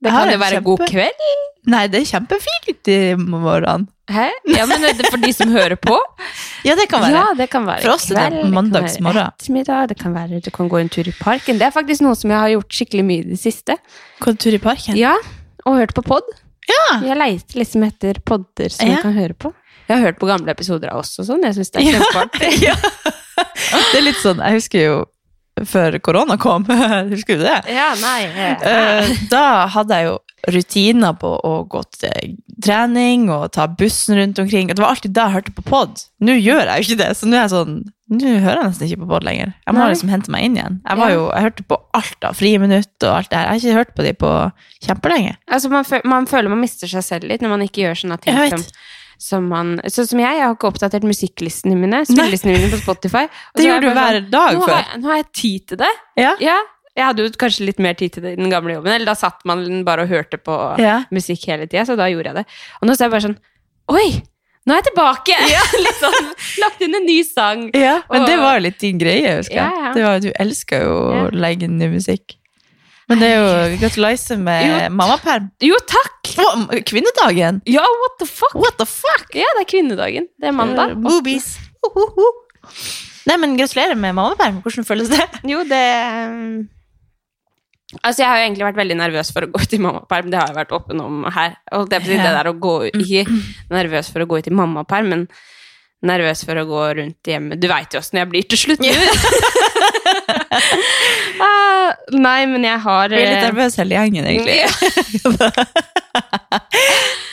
Det kan jo være kjempe- god kveld. Nei, det er kjempefint i morgen. Hæ? Ja, men det er for de som hører på. Ja, det kan være. Ja, det kan være For oss er det mandagsmorgen. Det det kan være du kan gå en tur i parken. Det er faktisk noe som jeg har gjort skikkelig mye i det siste. Gå en tur i parken. Ja, og hørt på pod. Ja. Jeg leiter liksom etter podder som Ja. jeg kan høre på. Jeg har hørt på gamle episoder av oss og sånn. Jeg syns det er kjempeartig. ja. Det er litt sånn, jeg husker jo før korona kom, husker du det? Ja, nei. Eh, da hadde jeg jo rutiner på å gå til trening og ta bussen rundt omkring. Det var alltid da jeg hørte på pod. Nå gjør jeg jo ikke det, så nå er jeg sånn, nå hører jeg nesten ikke på pod lenger. Jeg må Nei. liksom hente meg inn igjen. Jeg, var jo, jeg hørte på alt av friminutt og alt det her. Jeg har ikke hørt på de på kjempelenge. Altså, man, føl man føler man mister seg selv litt når man ikke gjør sånne ting som. Som man Sånn som jeg, jeg har ikke oppdatert musikklistene mine, spillelistene mine på Spotify. Det jeg du hver sånn, dag nå har, før. jeg, nå har jeg tid til det. Ja. Ja, jeg hadde jo kanskje litt mer tid til det i den gamle jobben, eller da satt man bare og hørte på Ja. musikk hele tida, så da gjorde jeg det. Og nå så er jeg bare sånn Oi! Nå er jeg tilbake! litt sånn, lagt inn en ny sang. Ja, men Og- det var jo litt din greie, husker jeg. Ja, ja. Det var, du elsker jo å legge inn ny musikk. Men det er jo gratulerer med mammaperm. Jo, takk! Kvinnedagen! Ja, what the fuck? What the fuck? Ja, det er kvinnedagen. Det er mandag. Boobies. Nei, men gratulerer med mammaperm. Hvordan føles det? Jo, det um, Altså, jeg har jo egentlig vært veldig nervøs for å gå ut i mammaperm. Det har jeg vært åpen om her. Holdt jeg på å si, Det der å gå Ikke nervøs for å gå ut i mammaperm, men nervøs for å gå rundt hjemme. Du veit jo åssen jeg blir til slutt. ah, nei, men jeg har Blir litt nervøs hele gjengen, egentlig.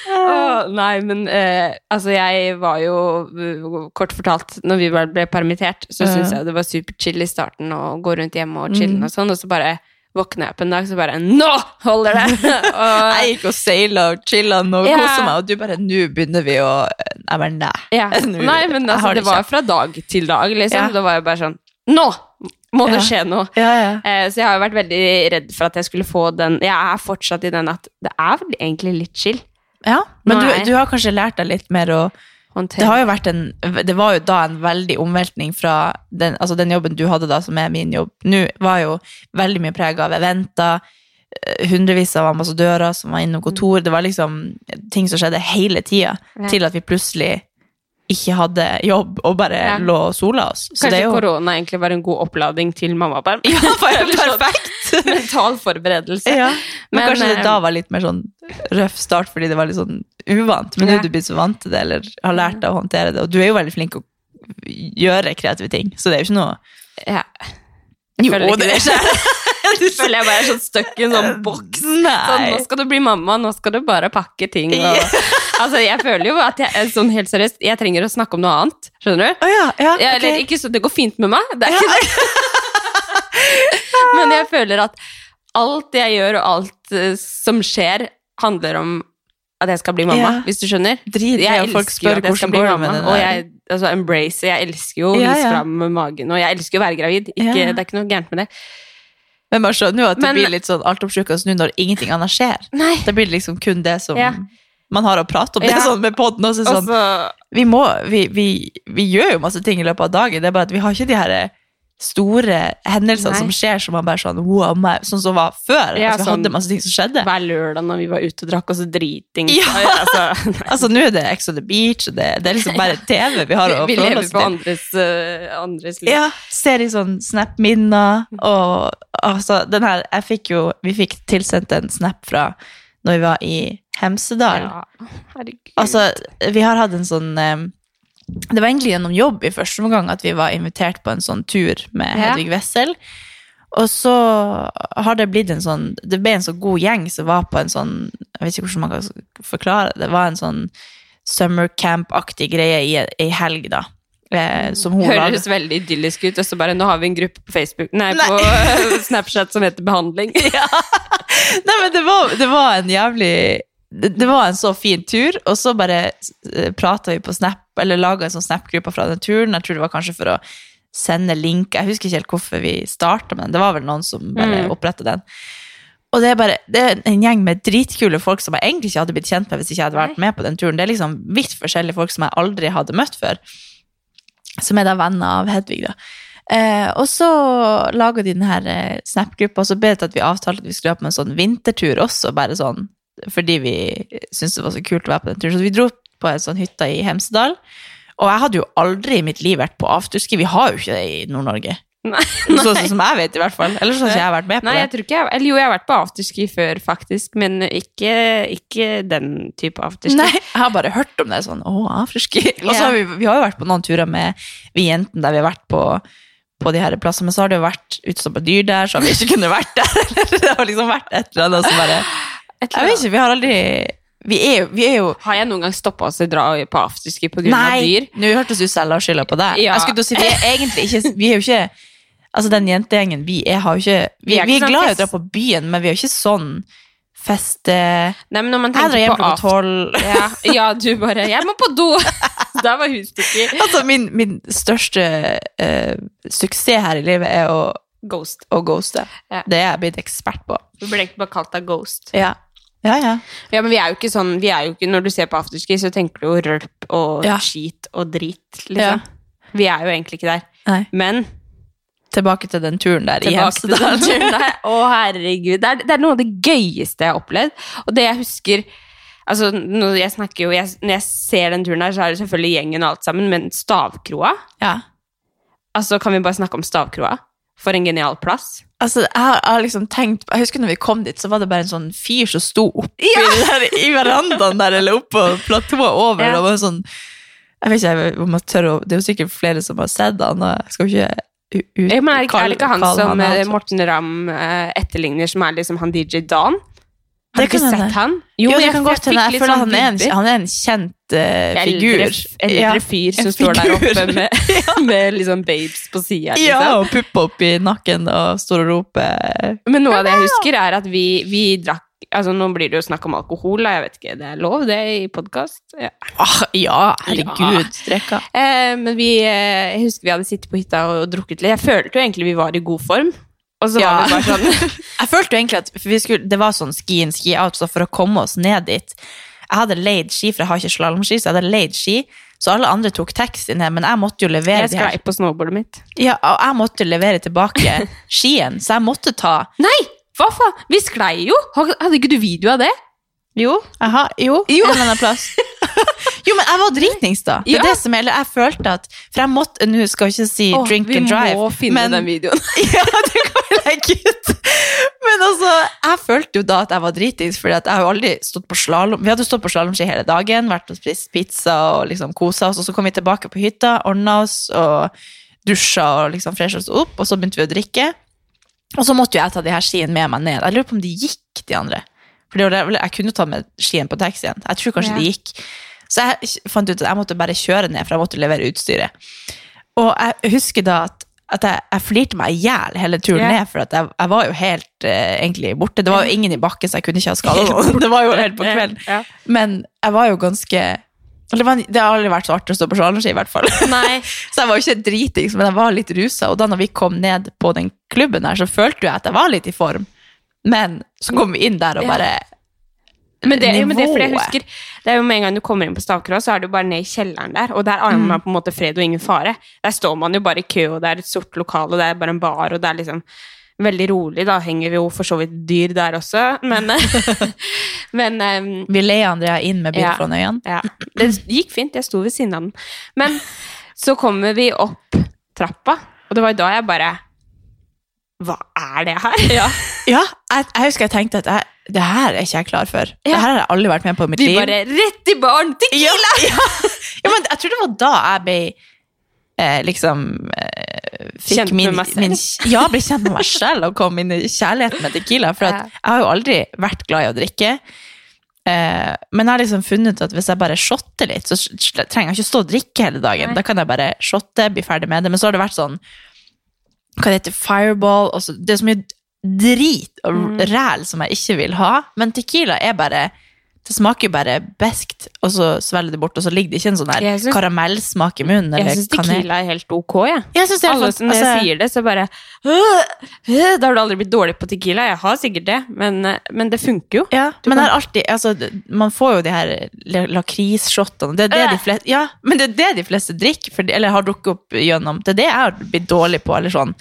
Åh, nei, men uh, altså jeg var jo uh, Kort fortalt, når vi ble permittert, så syntes jeg det var superchill i starten å gå rundt hjemme og chille Mm. og sånn, og så bare våkna jeg opp en dag, så bare Nå holder det! og, Jeg gikk og seila og chilla og yeah. kosa meg, og du bare Nå begynner vi å Jeg bare nei. Yeah. Nå- Nei, men altså, det det var fra dag til dag, liksom. Yeah. Da var jeg bare sånn Nå må det Ja. skje noe! Ja, ja. Eh, så jeg har jo vært veldig redd for at jeg skulle få den Jeg er fortsatt i den at det er vel egentlig litt chill. ja. Men du, du har kanskje lært deg litt mer å Håndtere. Det har jo vært en Det var jo da en veldig omveltning fra den, altså den jobben du hadde da, som er min jobb. Nå var jo veldig mye prega av eventer, eh, hundrevis av ambassadører som var innom kontor. Det var liksom ting som skjedde hele tida, til at vi plutselig ikke hadde jobb og bare Ja. lå og sola oss. Så Kanskje det jo korona egentlig var en god opplading til mammaperm? Ja, sånn perfekt! Mental forberedelse. Ja. Men, Men, kanskje det eh, da var litt mer sånn røff start fordi det var litt sånn uvant. Men nå Ja. er du blitt så vant til det, eller har lært deg å håndtere det. Og du er jo veldig flink å gjøre kreative ting, så det er jo ikke noe Ja. Jo, føler ikke det Jeg føler jeg bare er sånn stuck i en sånn boks. Sånn, nå skal du bli mamma, nå skal du bare pakke ting. Og, altså, jeg føler jo at jeg sånn helt seriøst, jeg trenger å snakke om noe annet. Skjønner du? Oh, ja, ja, okay. jeg, eller ikke Det går fint med meg, det er ikke det. Men jeg føler at alt jeg gjør, og alt eh, som skjer, handler om at jeg skal bli mamma, Ja. hvis du skjønner. Drit Jeg folk elsker jo at jeg skal bli mamma, og jeg altså, embrace. Jeg elsker jo å vise fram magen, og jeg elsker å være gravid. Ikke. Det er ikke noe gærent med det. Men man skjønner jo at det Men- blir litt sånn altoppslukende nå når ingenting annet skjer. Nei. Det blir liksom kun det som Ja. man har å prate om. Det Ja. sånn med podden også. Og Sånn, så vi, må, vi, vi, vi gjør jo masse ting i løpet av dagen, det er bare at vi har ikke de her store hendelser Nei. som skjer som man bare sånn wow, meg, sånn som var før. Ja, altså, vi sånn- hadde masse ting som skjedde. hver lørdag når vi var ute og drakk oss driting. Ja. Altså. Altså, nå er det Ex on the Beach, og det, det er liksom bare TV vi har å vi lever oss på til. andres, uh, andres liv. Ja, ser i sånn Snap-minner, og altså, den her, jeg fikk jo, vi fikk tilsendt en Snap fra når vi var i Hemsedal. Ja, herregud. Altså, vi har hatt en sånn eh, Det var egentlig gjennom jobb i første omgang at vi var invitert på en sånn tur med Ja. Hedvig Wessel. Og så har det blitt en sånn Det ble en så god gjeng som var på en sånn Jeg vet ikke hvordan man kan forklare det. Det var en sånn summer camp-aktig greie i ei helg, da. Eh, som hun Høres Høres veldig idyllisk ut, og så bare Nå har vi en gruppe på Facebook Nei, Nei. på Snapchat som heter Behandling. Nei, men det var, det var en jævlig det, var en så fin tur, og så bare uh, prata vi på Snap, eller laga en sånn Snap-gruppe fra den turen. Jeg tror det var kanskje for å sende link. Jeg husker ikke helt hvorfor vi starta med den. Det var vel noen som bare Mm. oppretta den. Og det er bare det er en gjeng med dritkule folk som jeg egentlig ikke hadde blitt kjent med hvis ikke jeg hadde vært med på den turen. Det er liksom vidt forskjellige folk som jeg aldri hadde møtt før. Som er da venner av Hedvig, da. Eh, og så laga de denne eh, Snap-gruppa, og så ble det til at vi avtalte at vi skulle ha på en sånn vintertur også, bare sånn fordi vi syntes det var så kult å være på den turen. Så vi dro på en sånn hytte i Hemsedal. Og jeg hadde jo aldri i mitt liv vært på afterski. Vi har jo ikke det i Nord-Norge. Sånn som jeg vet, i hvert fall. Eller sånn som jeg har vært med på Nei, jeg det. tror ikke jeg Eller jo, jeg har vært på afterski før, faktisk, men ikke, ikke den type afterski. Nei, jeg har bare hørt om det sånn, å, afterski. Og så har vi, vi har jo vært på noen turer med vi jentene der vi har vært på, på de her plassene, men så har det jo vært utstoppa dyr der, så har vi ikke kunnet vært der. Det har liksom vært et eller annet som bare Et Jeg vet ikke, vi har aldri Vi er jo, vi er jo Har jeg noen gang stoppa oss og dra på afterski pga. Dyr? nå hørtes du selv har skylda på deg. Ja. Jeg skulle til å si, vi er egentlig ikke Vi er jo ikke Altså, den jentegjengen vi er, har jo ikke Vi, Vi er vi ikke er sånn glad i å fest- dra på byen, men vi er jo ikke sånn feste Nei, men når man Jeg drar tenker hjem på klokka after... tolv. Ja, ja, du bare 'Jeg må på do!' Der var husstykker. Altså, min, min største eh, suksess her i livet er å, Ghost. å ghoste. Ja. Det er jeg blitt ekspert på. Du ble egentlig bare kalt deg Ghost. Ja. Ja, ja. Ja, men vi er jo ikke sånn vi er jo ikke, Når du ser på afterski, så tenker du jo rølp og Ja. skit og drit, liksom. Vi er jo egentlig ikke der. Nei. Men Tilbake til den turen der i tilbake til den Hemsedal. der. Å, herregud. Det er, det er noe av det gøyeste jeg har opplevd. Og det jeg husker Altså, når jeg snakker jo jeg, Når jeg ser den turen her, så er det selvfølgelig gjengen og alt sammen, men stavkroa Ja. Altså, kan vi bare snakke om stavkroa? For en genial plass. Altså, jeg har, liksom tenkt Jeg husker når vi kom dit, så var det bare en sånn fyr som sto oppi der, i verandaen der, eller oppå platået over. Ja. Det var sånn Jeg vet ikke om jeg tør å Det er jo sikkert flere som har sett han, og jeg skal ikke u- ut, Ja, men er, det ikke- er det ikke han som han. Morten Ramm eh, etterligner, som er liksom han DJ Dan? Har du ikke sett hende. han? Jo, det jeg- kan godt hende. Jeg føler sånn han er en, han er en kjent Eldre, figur. eldre Ja, fyr som en står der oppe med, med liksom babes på sida. Ja, og og opp i nakken og står og roper Men noe av det jeg husker, er at vi, vi drakk Altså, Nå blir det jo snakk om alkohol, da. Jeg vet ikke, det er lov, det, i podkast? Ja. ah, Ja, herregud. Ja. Eh, men vi, eh, jeg husker vi hadde sittet på hytta og drukket litt. Jeg følte jo egentlig vi var i god form. Og så Ja. var vi bare sånn Jeg følte jo egentlig at vi skulle, det var sånn ski in, ski out, så for å komme oss ned dit Jeg hadde leid ski, for jeg har ikke slalåmski, så jeg hadde leid ski. Så alle andre tok taxi ned, men jeg måtte jo levere Jeg sklei på snowboardet mitt. Ja, og jeg måtte levere tilbake skien, så jeg måtte ta Nei! Hva faen? Vi sklei jo! Hadde ikke du video av det? Jo, jeg har, jo, Jo. en eller annen plass. jo, men jeg var dritings da. Det er Ja. det som er, eller jeg følte at For jeg måtte, nå skal jeg ikke si oh, drink and drive, Vi må finne men, den videoen. ja, du kan vi legge ut. Men altså, jeg følte jo da at jeg var dritings, fordi jeg har jo aldri stått på slalåm. Vi hadde stått på slalåmski hele dagen, vært og spist pizza og liksom kosa oss, og så kom vi tilbake på hytta, ordna oss og dusja og liksom fresha oss opp, og så begynte vi å drikke. Og så måtte jo jeg ta de her skiene med meg ned. Jeg lurer på om de gikk, de andre. For det det- jeg kunne jo ta med skiene på taxien. Jeg tror kanskje Ja. de gikk. Så jeg fant ut at jeg måtte bare kjøre ned, for jeg måtte levere utstyret. Og jeg husker da at, at jeg, jeg flirte meg i hjel hele turen yeah. ned, for at jeg, jeg var jo helt uh, egentlig borte. Det var jo ingen i bakken, så jeg kunne ikke ha skada noen. Det var jo helt på kvelden. Ja. Men jeg var jo ganske det, var, det har aldri vært så artig å stå på slalåmski, i hvert fall. Så jeg var jo ikke dritings, men jeg var litt rusa. Og da når vi kom ned på den klubben her, så følte jeg at jeg var litt i form. Men så kom vi inn der og Ja. Men det, jo, men det, er fordi jeg husker, det er jo med en gang du kommer inn på Stavkroa, så er du bare ned i kjelleren der, og der er man på en måte fred og ingen fare. Der står man jo bare i kø, og det er et sort lokal, og det er bare en bar, og det er liksom veldig rolig. Da henger vi jo for så vidt dyr der også, men Men um, Vi leier Andrea inn med bil Ja. foran øynene. ja. Det gikk fint, jeg sto ved siden av den. Men så kommer vi opp trappa, og det var da jeg bare Hva er det her? Ja, jeg, jeg husker jeg tenkte at jeg, det her er ikke jeg klar for. Det her har jeg aldri vært med på i mitt Vi liv. bare rett i barn! Tequila! Ja, ja. ja, men jeg tror det var da jeg ble eh, liksom eh, fikk Kjent med meg selv. Min, ja, ble kjent med meg selv og kom inn i kjærligheten med tequila. For jeg har jo aldri vært glad i å drikke. Eh, men jeg har liksom funnet ut at hvis jeg bare shotter litt, så trenger jeg ikke stå og drikke hele dagen. Da kan jeg bare shotte, bli ferdig med det. Men så har det vært sånn hva det heter, fireball og så, Det er så mye drit og Mm. ræl som jeg ikke vil ha. Men tequila er bare Det smaker bare beskt, og så svelger det bort, og så ligger det ikke en sånn her synes- karamellsmak i munnen. Jeg syns tequila er helt ok, jeg. Jeg synes det Alle som altså- sier det, så bare øh, øh, Da har du aldri blitt dårlig på tequila. Jeg har sikkert det, men, eh, men det funker jo. Ja, Du men kan- alltid, altså, man får jo de her la- lakrisshotene. Det er det de Øh. fleste, ja, men det er det de fleste drikker, for, eller har drukket opp gjennom. Det er det jeg har blitt dårlig på, eller sånn,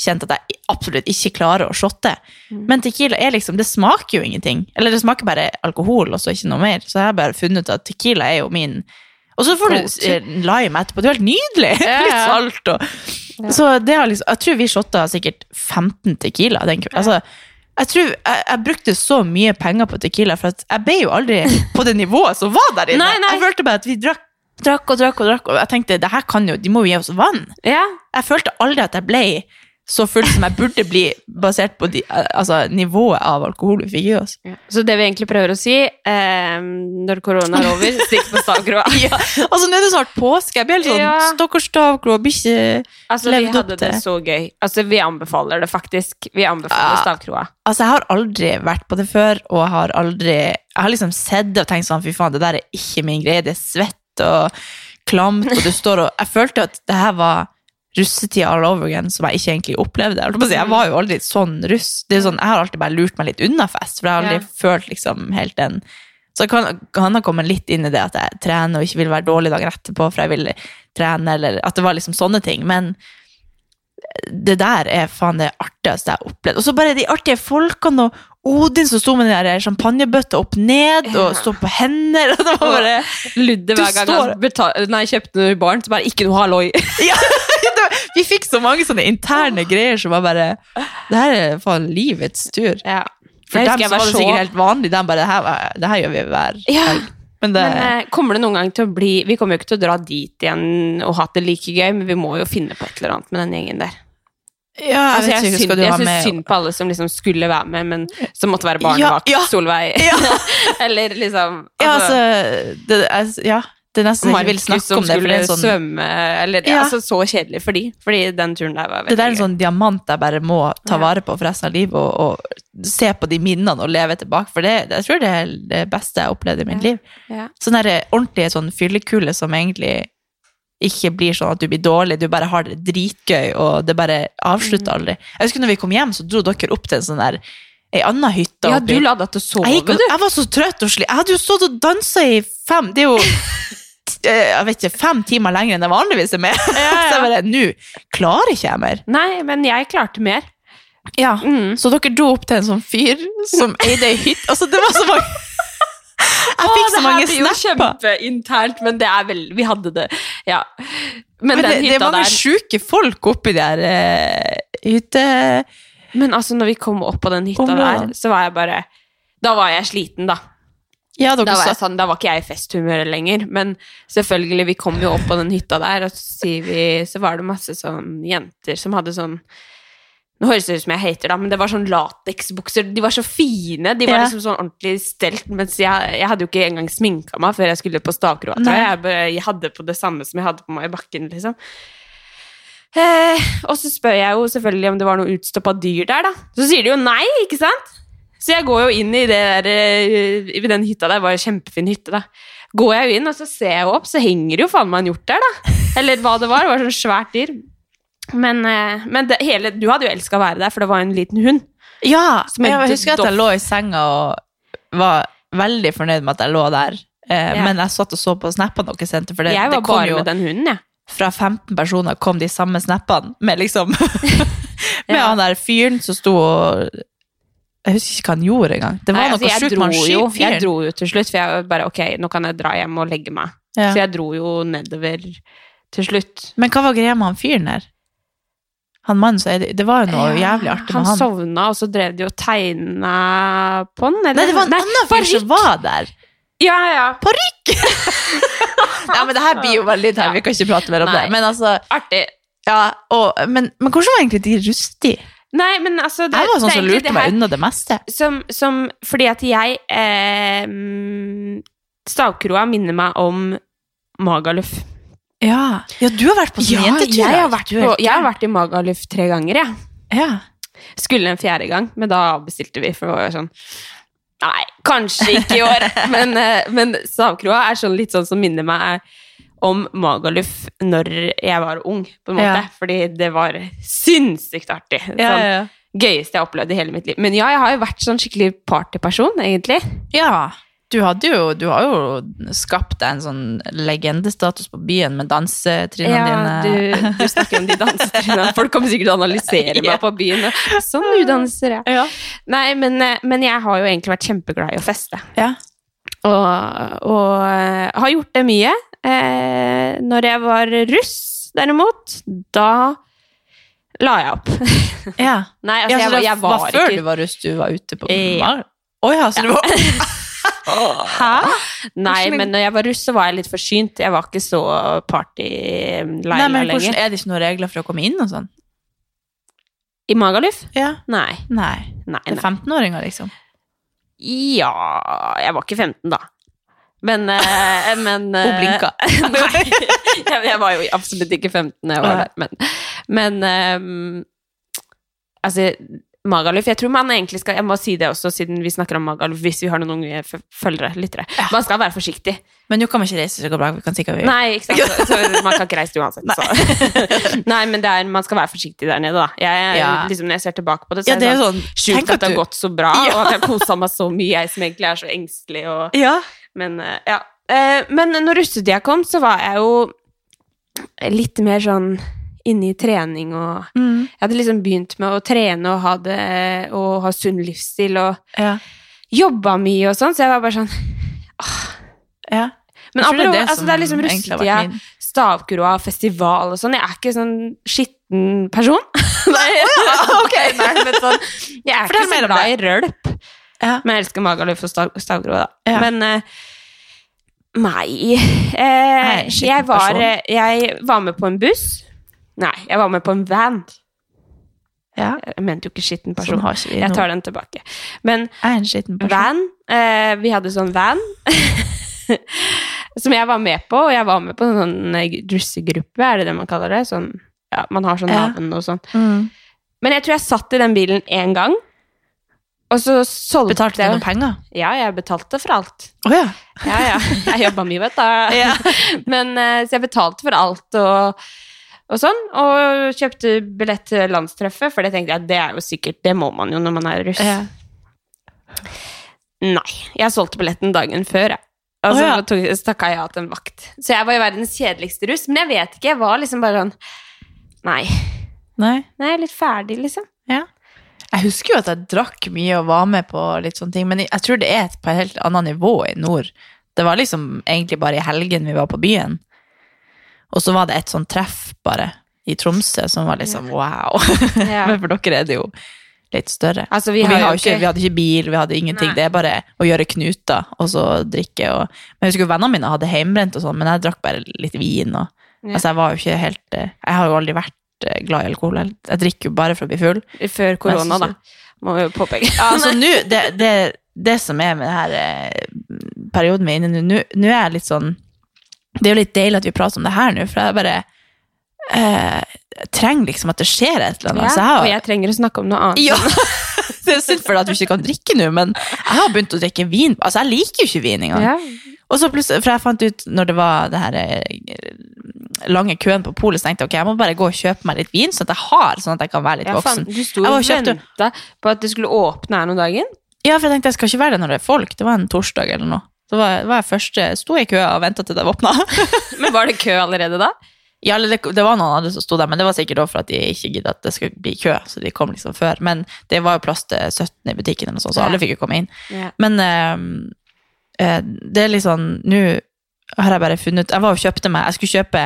kjent at jeg absolutt ikke klarer å shotte. Mm. Men tequila er liksom, det smaker jo ingenting. Eller det smaker bare alkohol, og så ikke noe mer. Så jeg har bare funnet ut at tequila er jo min Og så får du eh, lime etterpå. Det er helt nydelig! Ja, Litt salt og Så det har liksom Jeg tror vi shotta sikkert 15 tequila den kvelden. Altså, jeg tror jeg, jeg brukte så mye penger på tequila, for jeg ble jo aldri på det nivået som var der inne. Nei, nei. Jeg følte bare at vi drakk, drakk og drakk og drakk, og jeg tenkte det her kan jo, de må jo gi oss vann. Ja, Jeg følte aldri at jeg ble så full som jeg burde bli, basert på de, altså, nivået av alkohol vi fikk i oss. Så det vi egentlig prøver å si eh, når korona er over, stikk på stavkroa. Ja, altså Nå er det snart påske. Jeg blir helt sånn Ja. Stakkars stavkroa Blir ikke Altså, vi levd opp hadde det så gøy. Altså, vi anbefaler det faktisk. Vi anbefaler Ja. stavkroa. Altså, jeg har aldri vært på det før, og jeg har aldri Jeg har liksom sett det og tenkt sånn, fy faen, det der er ikke min greie. Det er svett og klamt, og du står og Jeg følte at det her var russetida all over again, som jeg ikke egentlig opplevde. Jeg, var jo aldri sånn russ. Det er sånn, jeg har alltid bare lurt meg litt unna fest, for jeg har aldri Ja. følt liksom helt den Så kan, kan ha kommet litt inn i det at jeg trener og ikke vil være dårlig dagen etterpå, for jeg vil trene, eller at det var liksom sånne ting. Men det der er faen det artigste jeg har opplevd. Og så bare de artige folkene og Odin som sto med den der champagnebøtta opp ned og sto på hender. Og det var bare Ludde hver gang står- betal- nei, kjøpte barn, så bare ikke noe halloi. ja, var, Vi fikk så mange sånne interne greier som var bare Det her er faen livets tur. Ja. For dem som var var det så- sikkert helt vanlig. De bare, det her, det her gjør vi hver Ja. Men det, Men eh, kommer det noen gang til å bli Vi kommer jo ikke til å dra dit igjen og ha det like gøy, men vi må jo finne på et eller annet med den gjengen der. ja, Altså, jeg altså, jeg synd, syns med synd på alle som liksom skulle være med, men som måtte være barnevakt. Ja, ja. Solveig. Eller liksom Ja, altså det, altså, ja, det er nesten jeg Markus som om det. For skulle sånn, svømme eller, Ja. altså, Så kjedelig for de, fordi den turen der var veldig det der er en sånn diamant jeg bare må ta vare på for resten av livet, og, og se på de minnene og leve tilbake. For det, jeg tror det er det beste jeg har opplevd i mitt liv. Ja. Sånn der ordentlig sånn fyllekule som egentlig ikke blir sånn at du blir dårlig, du bare har det dritgøy, og det bare avslutter Mm. aldri. Jeg husker når vi kom hjem, så dro dere opp til en sånn der ei anna hytte. Ja, du la deg til å sove, jeg, du. jeg var så trøtt og slitt. Jeg hadde jo stått og dansa i fem Det er jo eh, jeg vet ikke, fem timer lenger enn jeg vanligvis er med. så jeg bare, nå klarer ikke jeg mer. Nei, men jeg klarte mer. Ja, Mm. Så dere dro opp til en sånn fyr som eide ei hytte. Altså, det var så mange Jeg fikk så mange snapper. Det her snapper. blir jo kjempeinternt, men det er vel Vi hadde det, ja. Men, Men det, den det hytta der sjuke folk oppi der uh, hytte... Men altså, når vi kom opp på den hytta oh, der, så var jeg bare Da var jeg sliten, da. Ja, Da var, sånn, da var ikke jeg i festhumør lenger. Men selvfølgelig, vi kom jo opp på den hytta der, og så, vi, så var det masse sånn jenter som hadde sånn Nå høres det ut som jeg hater, da, men det var sånn lateksbukser. De var så fine. De var Ja. liksom sånn ordentlig stelt. Mens jeg, jeg hadde jo ikke engang sminka meg før jeg skulle på stavkroa. Jeg, jeg hadde på det samme som jeg hadde på meg i bakken, liksom. Eh, og så spør jeg jo selvfølgelig om det var noe utstoppa dyr der, da. Så sier de jo nei, ikke sant? Så jeg går jo inn i, det der, eh, i den hytta der, det var en kjempefin hytte, da. Går jeg jo inn, og så ser jeg opp, så henger det jo faen meg en hjort der, da. Eller hva det var, det var sånn svært dyr. Men, eh, men det hele, du hadde jo elska å være der, for det var en liten hund. Ja, jeg husker at jeg lå i senga og var veldig fornøyd med at jeg lå der. Eh, Ja. Men jeg satt og så på snappene dere sendte, for det, jeg det kom bare jo med den hunden, jeg. fra 15 personer kom de samme snappene med liksom Med Ja. han der fyren som sto og Jeg husker ikke hva han gjorde engang. Det var Nei, noe altså, sjukt dro han jo, jeg dro jo til slutt, for jeg bare ok, nå kan jeg dra hjem og legge meg. Ja. Så jeg dro jo nedover til slutt. Men hva var greia med han fyren der? Han mannen, er det, det var jo noe jævlig artig han med han. Han sovna, og så drev de og tegna på den. eller? Nei, det var en annen fyr som var der. Ja, ja. Parykk! ja, men det her blir jo veldig teit, vi kan ikke prate mer om Nei. det. Men altså, Artig. ja, og, men, men hvordan var egentlig de rustige? Nei, men altså det, Jeg var sånn som lurte meg unna det meste. Som, som Fordi at jeg eh, Stavkroa minner meg om Magaluf. Ja. ja, du har vært på sånn ja, jentetur. jeg har, vært på, jeg har vært i Magaluf tre ganger, jeg. Ja. Skulle en fjerde gang, men da bestilte vi, for det var jo sånn Nei, kanskje ikke i år. men, eh, men Stavkroa er sånn litt sånn som minner meg om Magaluf når jeg var ung, på en måte. Ja. Fordi det var sinnssykt artig. Ja, Sånn, ja, ja. Gøyeste jeg har opplevd i hele mitt liv. Men ja, jeg har jo vært sånn skikkelig partyperson, egentlig. ja. Du, jo, du har jo skapt deg en sånn legendestatus på byen med dansetrinnene Ja, dine. du, du snakker om de dansetrinnene. Folk kommer sikkert til å analysere meg på byen. Sånn du danser, ja. Ja. Nei, men, eh, men jeg har jo egentlig vært kjempeglad i å feste. Ja. Og, og eh, har gjort det mye. Eh, når jeg var russ, derimot, da la jeg opp. ja. Nei, altså, ja, så jeg, jeg var, var før ikke du var russ du var ute på Mar? Å ja, så det var Hæ? Nei, men når jeg var russ, så var jeg litt forsynt. Jeg var ikke så party-Laila lenger. Er det ikke noen regler for å komme inn og sånn? I Magaluf? Ja. Nei. Nei. Nei, nei. 15-åringer, liksom. Ja Jeg var ikke 15, da. Men, eh, men eh, Hun blinka. Nei, jeg, var jo absolutt ikke 15 da jeg var der. Men, men um, altså Magaluf Jeg tror man egentlig skal Jeg må si det også, siden vi snakker om Magaluf, hvis vi har noen unge følgere, lyttere. Man skal være forsiktig. Men nå kan man ikke reise så bra. Vi kan sikkert vi. Nei, ikke sant? Så, så man kan ikke reise uansett. Så. Nei, men er, man skal være forsiktig der nede, da. Jeg, Ja. liksom, når jeg ser tilbake på det, så Ja, det er det sånn sjukt at at det har gått så bra, og at jeg har kosa meg så mye, jeg som egentlig er så engstelig. Og, Ja. Men eh, ja. Eh, men når russetida kom, så var jeg jo litt mer sånn inne i trening og Mm. Jeg hadde liksom begynt med å trene og ha, det, og ha sunn livsstil og Ja. jobba mye og sånn, så jeg var bare sånn ja. Men Jeg det er apropos, det altså, det er liksom russetida, stavkroa, festival og sånn. Jeg er ikke sånn skitten person. Nei, ok. nei, men sånn Jeg er ikke så glad i rølp. Ja. Men jeg elsker Magaluf og stav, stavkroa, da. Ja. Men eh, Nei. Eh, jeg, var, eh, jeg var med på en buss. Nei, jeg var med på en van. ja. Jeg mente jo ikke skitten person. Sånn ikke jeg tar den tilbake. Men en van eh, Vi hadde sånn van som jeg var med på, og jeg var med på en sånn eh, russegruppe, er det det man kaller det? Sånn, ja, man har sånn Ja. navn og sånn. Mm. Men jeg tror jeg satt i den bilen én gang, og så solgte Betalte du noen penger? Ja, jeg betalte for alt. Oh, ja. Ja, ja. Jeg jobba mye, vet du. Men eh, Så jeg betalte for alt og, og sånn. Og kjøpte billett til landstreffet, for det tenkte jeg det er jo sikkert Det må man jo når man er russ. Ja. Nei. Jeg solgte billetten dagen før, jeg. Og så oh, ja. takka jeg ja til en vakt. Så jeg var jo verdens kjedeligste russ. Men jeg vet ikke, jeg var liksom bare sånn Nei. Nei. Nei, litt ferdig, liksom. Ja. Jeg husker jo at jeg drakk mye og var med på litt sånne ting, men jeg tror det er på et helt annet nivå i nord. Det var liksom egentlig bare i helgen vi var på byen. Og så var det et sånt treff bare i Tromsø som var liksom wow. Ja. men for dere er det jo litt større. Altså, vi vi, ikke, vi hadde ikke bil, vi hadde ingenting. Nei. Det er bare å gjøre knuter og så drikke. Og, men jeg husker jo vennene mine hadde heimbrent og sånn, men jeg drakk bare litt vin. Og, Ja. Altså jeg var jo ikke helt eh, Jeg har jo aldri vært glad i alkohol. Jeg drikker jo bare for å bli full. Før korona, da. Må vi jo påpeke. Ja, altså nå, det, det, det som er med denne eh, perioden vi er inne i nå, nå- er jeg litt sånn Det er jo litt deilig at vi prater om det her nå, for jeg bare eh, jeg trenger liksom at det skjer et eller annet. Ja, jeg har, og jeg trenger å snakke om noe annet. ja, det er synd for deg at du ikke kan drikke nå, men jeg har begynt å drikke vin. Altså, jeg liker jo ikke vin engang. Ja. Og så plutselig, for jeg fant ut når det var det her eh, lange køen på polet, så tenkte jeg ok, jeg må bare gå og kjøpe meg litt vin, sånn at jeg har, sånn at jeg kan være litt Ja, faen, Fan, du sto og venta på at det skulle åpne her noen dagen. Ja, for jeg tenkte jeg skal ikke være der når det er folk. Det var en torsdag eller noe. Så var, var jeg første, sto i køa og venta til det åpna. Men var det kø allerede da? ja, det, det var noen andre som sto der, men det var sikkert også for at de ikke gidda at det skulle bli kø, så de kom liksom før. Men det var jo plass til 17 i butikken, eller noe sånt, så Ja. alle fikk jo komme inn. Ja. Men eh, det er litt sånn Nå har jeg bare funnet Jeg var og kjøpte meg Jeg skulle kjøpe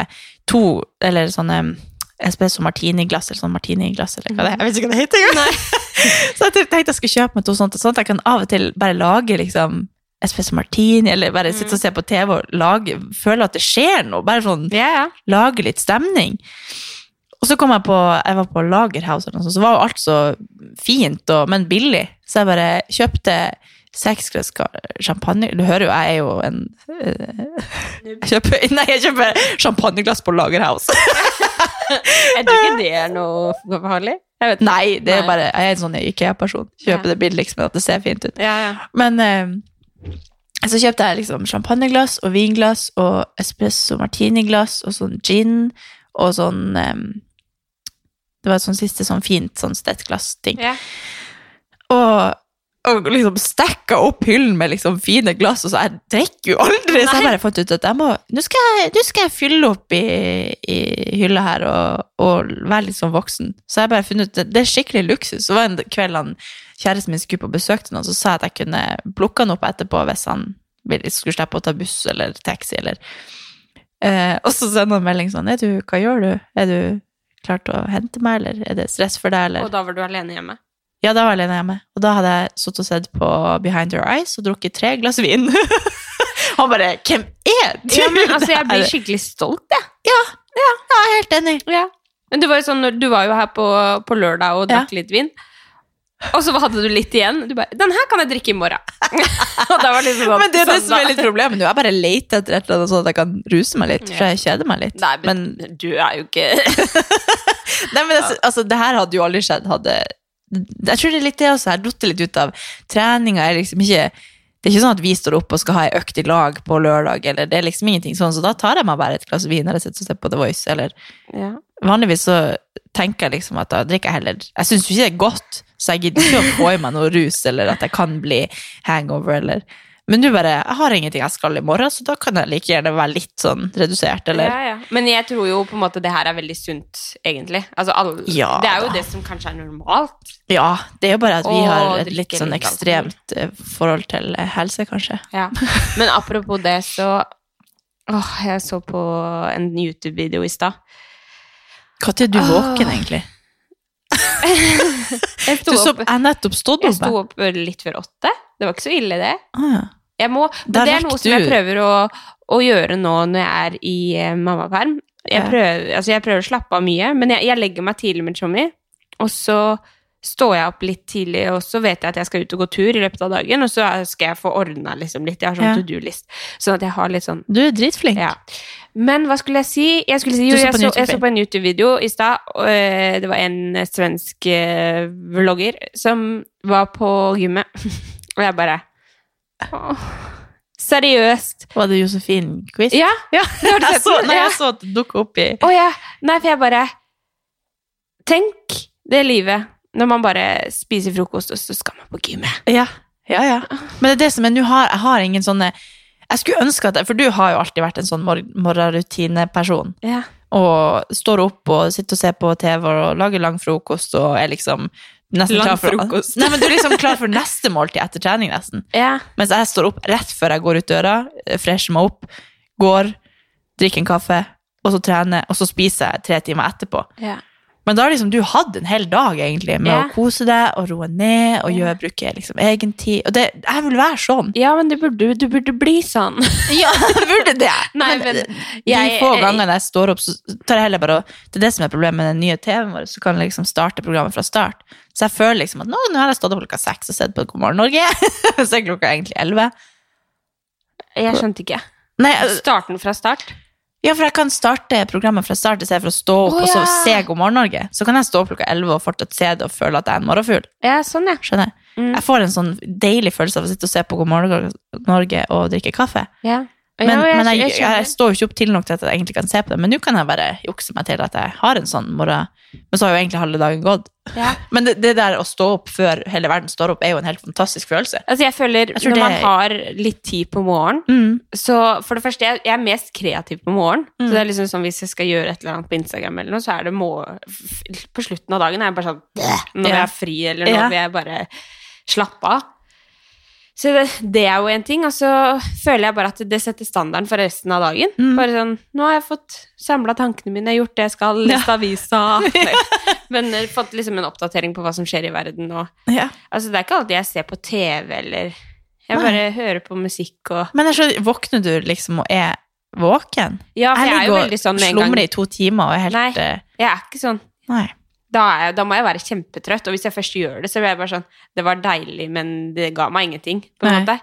to eller sånne espresso martini-glass, eller sånn martini-glass, eller hva det er. Jeg vet ikke hva det heter engang. så jeg tenkte jeg skulle kjøpe meg to sånne, sånn at jeg kan av og til bare lage liksom espresso martini, eller bare sitte og se på TV og lage, føle at det skjer noe. Bare sånn yeah, ja. lage litt stemning. Og så kom jeg på, jeg var på Lagerhaus, og så var jo alt så fint, og, men billig. Så jeg bare kjøpte seks glass champagne. Du hører jo, jeg er jo en øh, jeg kjøper, Nei, jeg kjøper champagneglass på Lagerhaus. Jeg tror ikke det er noe farlig. Nei, det er Nei. bare, jeg er en sånn IKEA-person. Kjøper Ja. det billigst, men at det ser fint ut. Ja, ja. Men eh, så kjøpte jeg liksom champagneglass og vinglass og espresso martiniglass og sånn gin og sånn eh, Det var et sånn siste sånn fint sånn stettglass-ting. Ja. Og, og liksom stacka opp hyllen med liksom fine glass, og så jeg drikker jo aldri, så jeg bare fant ut at jeg må Nå skal jeg, nå skal jeg fylle opp i, i hylla her og, og være litt sånn voksen. Så jeg bare funnet ut at det er skikkelig luksus. Så var det en kveld han kjæresten min skulle på besøk til noen, så sa jeg at jeg kunne plukke han opp etterpå hvis han skulle slippe å ta buss eller taxi eller eh, Og så sender han melding sånn Er du, hva gjør du? Er du klart å hente meg, eller er det stress for deg, eller? Og da var du alene hjemme? Ja, da var jeg alene hjemme. Og da hadde jeg sittet og sett på Behind Your Eyes og drukket tre glass vin. Han bare 'Hvem er du?' Ja, men altså, jeg blir skikkelig stolt, jeg. Ja, ja, jeg er helt enig. Ja. Men du var jo sånn, du var jo her på, på lørdag og drakk litt vin. Og så hadde du litt igjen. Du bare 'Den her kan jeg drikke i morgen'. liksom sånn, Men det er det sånn som er litt problemet nå. Jeg bare leter etter et eller annet sånn at jeg kan ruse meg litt, for jeg kjeder meg litt. Nei, men, Men, du er jo ikke nei, men altså, altså, det her hadde jo aldri skjedd. Hadde, jeg tror det er litt det også. Jeg har datt litt ut av treninga. er liksom ikke det er ikke sånn at vi står opp og skal ha ei økt i lag på lørdag, eller det er liksom ingenting sånn, så da tar jeg meg bare et glass vin jeg sitter og ser på The Voice, eller ja. Vanligvis så tenker jeg liksom at da drikker jeg heller Jeg syns jo ikke det er godt, så jeg gidder ikke å få i meg noe rus, eller at jeg kan bli hangover, eller Men du bare Jeg har ingenting jeg skal i morgen, så da kan jeg like gjerne være litt sånn redusert, eller Ja, ja. Men jeg tror jo på en måte det her er veldig sunt, egentlig. Altså, alle, Ja, det er jo da. det som kanskje er normalt. Ja, det er jo bare at vi Åh, har et litt sånn ekstremt eh, forhold til eh, helse, kanskje. Ja. Men apropos det, så Åh, jeg så på en YouTube-video i stad. Når er du våken, egentlig? Jeg sto Du så, opp, jeg nettopp stått jeg sto opp litt før åtte. Det var ikke så ille, det. Ah, ja. Jeg må, det er noe som jeg prøver å, å gjøre nå når jeg er i eh, mammaperm. Jeg, prøver, altså jeg prøver å slappe av mye, men jeg, jeg legger meg tidlig med Tommy. Og så står jeg opp litt tidlig, og så vet jeg at jeg skal ut og gå tur i løpet av dagen, og så skal jeg få ordna liksom litt. Jeg har sånn Ja. to do-list. Sånn at jeg har litt sånn Du er dritflink. ja. Men hva skulle jeg si? Jeg, si jo, jeg, så, jeg så på en YouTube-video i stad. eh, Det var en svensk eh, vlogger som var på gymmet. Og jeg bare Åh, Seriøst? Var det Josefin Quiz? Ja. ja Jeg så, nei, jeg så at det dukka opp i Å ja. Nei, for jeg bare Tenk det livet når man bare spiser frokost, og så skal man på gymmet. Ja, ja, ja. Men det er det som er, nå har, jeg har ingen sånne Jeg skulle ønske at For du har jo alltid vært en sånn mor morgenrutineperson. Ja. Og står opp og sitter og ser på TV og lager lang frokost og er liksom nesten klar for. Nei, men du er liksom klar for neste måltid etter trening, nesten. ja. Mens jeg står opp rett før jeg går ut døra, fresher meg opp, går, drikker en kaffe, og så trener, og så spiser jeg tre timer etterpå. ja. Men da har liksom du hatt en hel dag egentlig med Ja. å kose deg og roe ned og gjøre, bruke liksom egen tid. Og det, jeg vil være sånn. Ja, men du burde, du burde bli sånn. Ja, burde det. Nei, men de jeg- få gangene jeg står opp, så tar jeg heller bare Det er det som er problemet med den nye TV-en vår, så kan jeg liksom starte programmet fra start. Så jeg føler liksom at nå, nå har jeg stått opp klokka seks og sett på God morgen Norge. så er klokka egentlig elleve. Jeg skjønte ikke. Nei, altså, Starten fra start. Ja, for jeg kan starte programmet fra start istedenfor å stå opp Å, og så se God morgen Norge. Så kan jeg stå opp klokka elleve og fortsatt se det og føle at jeg er en morgenfugl. Ja, sånn, ja. Skjønner? Mm. Jeg får en sånn deilig følelse av å sitte og se på God morgen Norge og drikke kaffe. ja. Men, ja, men jeg, jeg, jeg, står jo ikke opp til nok til at jeg egentlig kan se på det. Men nå kan jeg bare jukse meg til at jeg har en sånn morgen. Men så har jo egentlig halve dagen gått. Ja. Men det, det der å stå opp før hele verden står opp, er jo en helt fantastisk følelse. Altså, jeg føler Jeg når man har litt tid på morgenen Mm. Så for det første, jeg, jeg er mest kreativ på morgenen. Mm. Så det er liksom sånn hvis jeg skal gjøre et eller annet på Instagram, eller noe, så er det må, på slutten av dagen er jeg bare sånn Når jeg er fri, eller når Ja. vil jeg bare slappe av. Så det, det er jo en ting, og så føler jeg bare at det setter standarden for resten av dagen. Mm. Bare sånn Nå har jeg fått samla tankene mine, gjort det jeg skal, lest avisa Men eh, fått liksom en oppdatering på hva som skjer i verden og Ja. Altså, det er ikke alltid jeg ser på TV, eller Jeg Nei. bare hører på musikk og Men jeg skjønner, våkner du liksom og er våken? Ja, for jeg er jo veldig sånn med en gang slumrer i to timer og er helt Nei. eh, Jeg er ikke sånn Nei. Da, jeg, da må jeg være kjempetrøtt, og hvis jeg først gjør det, så blir jeg bare sånn Det var deilig, men det ga meg ingenting, på en Nei. måte.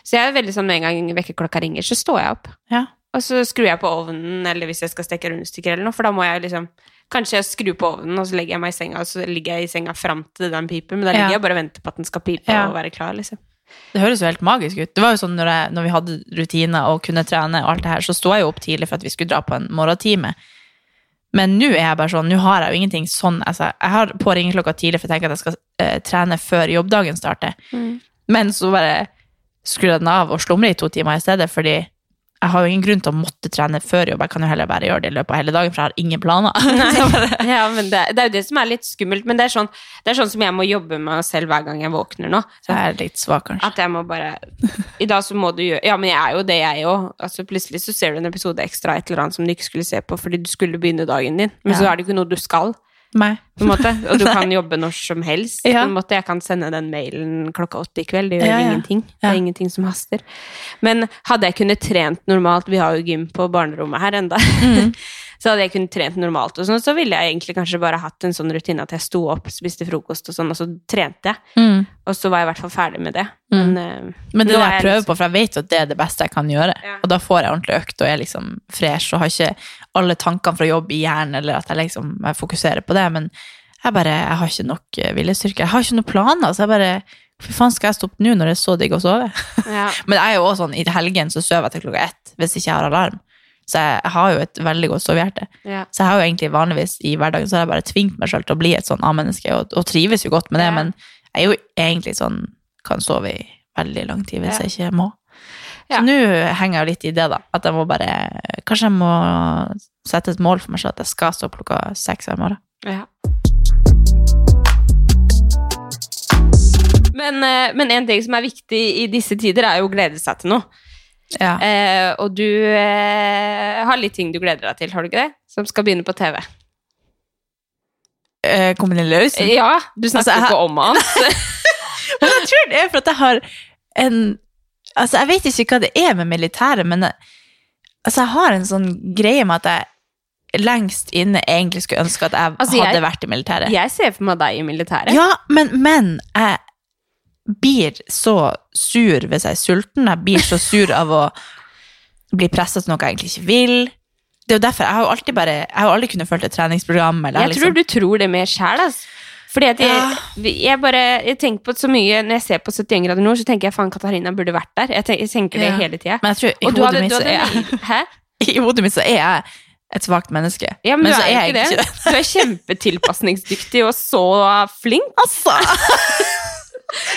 Så jeg er veldig sånn med en gang vekkerklokka ringer, så står jeg opp. Ja. Og så skrur jeg på ovnen, eller hvis jeg skal steke rundstykker eller noe, for da må jeg liksom Kanskje jeg skrur på ovnen, og så legger jeg meg i senga, og så ligger jeg i senga fram til den piper, men da ligger Ja. jeg bare og venter på at den skal pipe Ja. og være klar, liksom. Det høres jo helt magisk ut. Det var jo sånn når, jeg, når vi hadde rutiner og kunne trene, og alt det her, så sto jeg jo opp tidlig for at vi skulle dra på en morgentime. Men nå er jeg bare sånn, nå har jeg jo ingenting sånn altså, Jeg har på ringeklokka tidlig for jeg tenker at jeg skal eh, trene før jobbdagen starter. Men så bare skrur jeg den av og slumrer i to timer i stedet, fordi jeg har jo ingen grunn til å måtte trene før jobb. Jeg kan jo heller bare gjøre det i løpet av hele dagen, for jeg har ingen planer. Ja, men det, det er jo det som er litt skummelt, men det er sånn, det er sånn som jeg må jobbe med meg selv hver gang jeg våkner nå. Så jeg er litt svak, kanskje. At jeg må bare I dag så må du gjøre Ja, men jeg er jo det, jeg òg. Altså, plutselig så ser du en episode ekstra et eller annet som du ikke skulle se på fordi du skulle begynne dagen din, men Ja. så er det ikke noe du skal, Nei. på en måte. Og du kan jobbe når som helst. Ja. På en måte. Jeg kan sende den mailen klokka åtte i kveld. Det gjør Ja, ja. ingenting. Det er ingenting som haster. Men hadde jeg kunnet trent normalt Vi har jo gym på barnerommet her enda. Mm. så hadde jeg kunnet trent normalt, og sånn, så ville jeg egentlig kanskje bare hatt en sånn rutine at jeg sto opp, spiste frokost og sånn, og så trente jeg. Mm. Og så var jeg i hvert fall ferdig med det. Men, eh, Men det det jeg prøver på, for jeg vet jo at det er det beste jeg kan gjøre. Ja. Og da får jeg ordentlig økt og er liksom fresh og har ikke alle tankene fra jobb i hjernen, eller at jeg liksom jeg fokuserer på det. Men jeg bare, jeg har ikke nok eh, viljestyrke. Jeg har ikke noen planer, så jeg bare Hvor faen skal jeg stoppe nå når det er så digg å sove? Ja. Men jeg er jo også sånn, i helgen så sover jeg til klokka ett hvis ikke jeg har alarm. Så jeg, har jo et veldig godt sovehjerte. Ja. Så jeg har jo egentlig vanligvis i hverdagen så har jeg bare tvingt meg selv til å bli et sånn A-menneske, og, og trives jo godt med det, Ja. men jeg er jo egentlig sånn kan sove i veldig lang tid hvis Ja. jeg ikke må. Så nå henger jeg litt i det, da. At jeg må bare Kanskje jeg må sette et mål for meg selv at jeg skal stå klokka seks hver morgen. Ja. Men, eh, men en ting som er viktig i disse tider, er jo å glede seg til noe. Ja. Eh, og du eh, har litt ting du gleder deg til, har du ikke det? Som skal begynne på TV. Eh, Kommer den løs? Ja, du snakker Altså, jeg- ikke om han. Men jeg tror det er for at jeg har en Altså, jeg vet ikke hva det er med militæret, men jeg, altså, jeg har en sånn greie med at jeg lengst inne egentlig skulle ønske at jeg Altså, jeg- hadde vært i militæret. Jeg ser for meg deg i militæret. Ja, men, men jeg blir så sur hvis jeg er sulten. Jeg blir så sur av å bli presset til noe jeg egentlig ikke vil. Det er jo derfor, Jeg har jo alltid bare, jeg har aldri kunnet følge et treningsprogram. Eller Jeg liksom, tror du tror det mer sjæl, altså. Fordi at jeg, Ja. jeg bare jeg tenker på så mye Når jeg ser på 71 grader nord, så tenker jeg faen, Katarina burde vært der. Jeg tenker, jeg tenker det Ja. hele tida. Men jeg tror i hodet mitt du så er jeg er et svakt menneske. Ja, men, du så er jo ikke det. Du er kjempetilpasningsdyktig og så flink. Altså,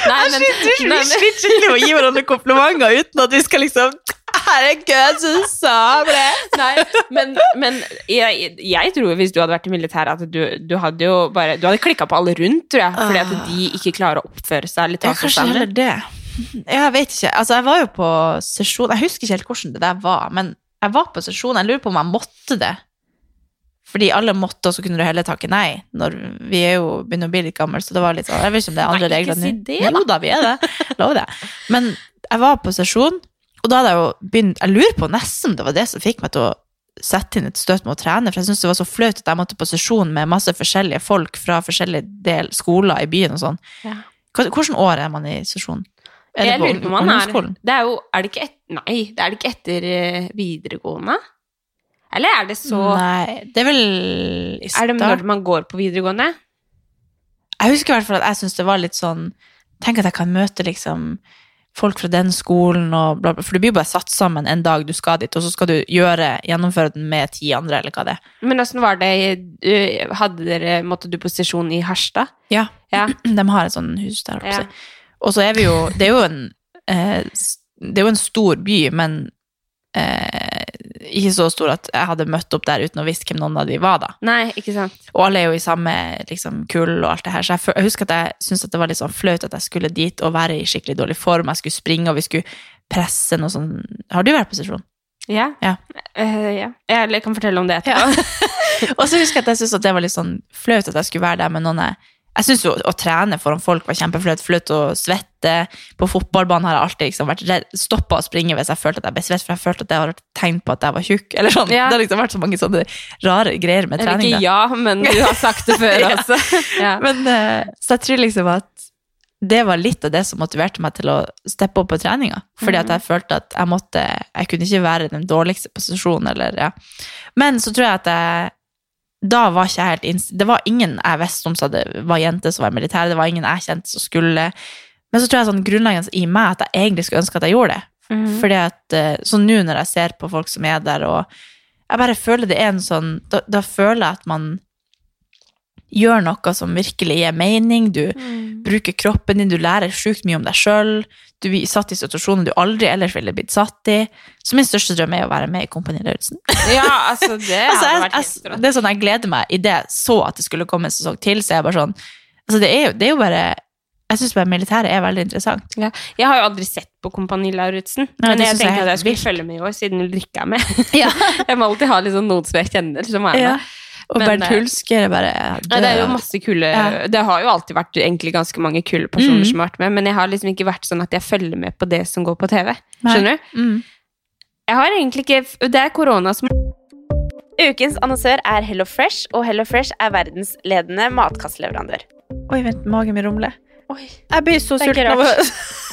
Nei, men, vi nei, men, sliter skikkelig med å gi hverandre komplimenter uten at vi skal liksom Herregud, så det! nei, men, men jeg, jeg tror hvis du hadde vært i militæret, at du, du hadde jo bare Du hadde klikka på alle rundt, tror jeg, fordi at de ikke klarer å oppføre seg eller ta seg sammen. det. Jeg vet ikke. Altså, jeg var jo på sesjon Jeg husker ikke helt hvordan det der var, men jeg var på sesjon. Jeg lurer på om jeg måtte det. Fordi alle måtte, og så kunne du heller takke nei. Når vi er jo begynner å bli litt gamle, så det var litt sånn Jeg vet ikke om det er andre Nei, regler si nå. da. Jo da, vi er det. Lover det. Men jeg var på sesjon, og da hadde jeg jo begynt Jeg lurer på nesten om det var det som fikk meg til å sette inn et støt med å trene, for jeg syntes det var så flaut at jeg måtte på sesjon med masse forskjellige folk fra forskjellige del, skoler i byen og sånn. Ja. Hvilket år er man i sesjon? Er Jeg det på lurer på om man er? Det er jo Er det ikke et, Nei, det er det ikke etter eh, videregående? Eller er det så Nei, det er vel i Er det start. når man går på videregående? Jeg husker i hvert fall at jeg syns det var litt sånn Tenk at jeg kan møte liksom folk fra den skolen og bla, bla. For du blir bare satt sammen en dag du skal dit, og så skal du gjøre, gjennomføre den med ti andre, eller hva det er. Men åssen var det eh, Hadde dere Måtte du på sesjon i Harstad? Ja. Ja. De har et sånt hus der. Ja. Og så er vi jo Det er jo en, eh, det er jo en stor by, men eh, ikke så stor at jeg hadde møtt opp der uten å visst hvem noen av de var, da. Nei, ikke sant. Og alle er jo i samme liksom, kull og alt det her, så jeg, jeg husker at jeg syntes at det var litt sånn flaut at jeg skulle dit og være i skikkelig dårlig form. Jeg skulle springe, og vi skulle presse noe sånn Har du vært på sesjon? Ja. Ja. Uh, ja. Jeg kan fortelle om det etterpå. Og så husker jeg at jeg syntes at det var litt sånn flaut at jeg skulle være der med noen jeg jeg syns jo å trene foran folk var kjempeflaut. Flaut å svette. På fotballbanen har jeg alltid liksom vært redd, stoppa å springe hvis jeg følte at jeg ble svett, for jeg følte at det hadde tegn på at jeg var tjukk. Eller sånn. Ja. Det har liksom vært så mange sånne rare greier med Eller trening. ikke ja, men du har sagt det før Ja. også. Ja. Men, eh, så jeg tror liksom at det var litt av det som motiverte meg til å steppe opp på treninga. Fordi at jeg følte at jeg måtte Jeg kunne ikke være i den dårligste posisjonen, eller ja. Men så tror jeg at jeg da var ikke jeg helt. Det var ingen jeg visste om som var jente som var i militæret, det var ingen jeg kjente som skulle Men så tror jeg sånn grunnleggende i meg at jeg egentlig skulle ønske at jeg gjorde det. Mm. Fordi at eh, Så nå når jeg ser på folk som er der, og jeg bare føler det er en sånn Da, da føler jeg at man gjør noe som virkelig gir mening. Du bruker kroppen din, du lærer sjukt mye om deg sjøl. Du blir satt i situasjoner du aldri ellers ville blitt satt i. Så min største drøm er å være med i Kompani Lauritzen. ja, altså, det Altså, jeg, vært jeg, det er sånn jeg gleder meg idet jeg så at det skulle komme en sesong til. Så er jeg bare sånn altså det, er jo, det er jo bare Jeg syns militæret er veldig interessant. Ja. Jeg har jo aldri sett på Kompani Lauritzen, men jeg tenkte jeg at jeg skulle følge med i år, siden Ulrikke er med. Ja. jeg må alltid ha liksom noen som jeg kjenner, som er med. Ja. Og Men, Bernt eh, Hulsker er bare Ja, det er jo masse kule Ja. Det har jo alltid vært egentlig ganske mange kule personer Mm. som har vært med, men jeg har liksom ikke vært sånn at jeg følger med på det som går på TV. Nei. Skjønner du? Mm. Jeg har egentlig ikke Det er korona som Ukens annonsør er Hello Fresh, og Hello Fresh er verdens ledende matkastleverandør. Oi, vent, magen min rumler. Jeg blir så Det sulten av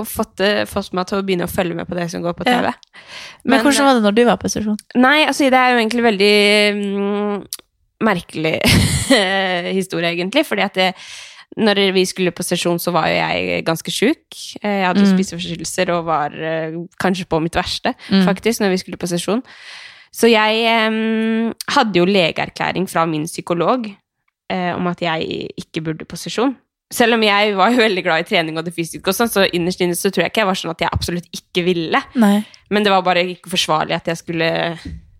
Har fått, fått meg til å begynne å følge med på det som går på Ja. TV. Men, hvordan var det når du var på sesjon? Nei, altså det er jo egentlig veldig mm, merkelig historie, egentlig. Fordi at det, når vi skulle på sesjon, så var jo jeg ganske sjuk. Eh, Jeg hadde Mm. spiseforstyrrelser og var eh, kanskje på mitt verste, Mm. faktisk, når vi skulle på sesjon. Så jeg um, hadde jo legeerklæring fra min psykolog eh, om at jeg ikke burde på sesjon. Selv om jeg var jo veldig glad i trening og det fysiske, og sånn, så innerst inne så tror jeg ikke jeg var sånn at jeg absolutt ikke ville. Nei. Men det var bare ikke forsvarlig at jeg skulle,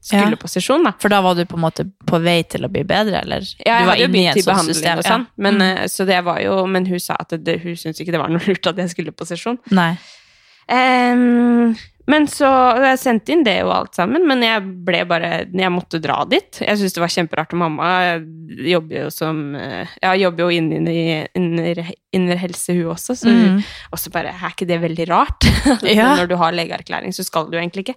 skulle Ja. på sesjon, da. For da var du på en måte på vei til å bli bedre, eller? Ja, jeg hadde jo begynt i behandling og sånn, ja. men, Mm. eh, så det var jo, men hun sa at det, hun syntes ikke det var noe lurt at jeg skulle på sesjon. Nei. Ehm, men så jeg sendte inn det og alt sammen, men jeg ble bare Jeg måtte dra dit. Jeg syntes det var kjemperart. Og mamma jobber jo som Jeg Ja, jobber jo innen i- under, under helse, hun også, så Mm. også bare Er ikke det veldig rart? Ja. Når du har legeerklæring, så skal du jo egentlig ikke.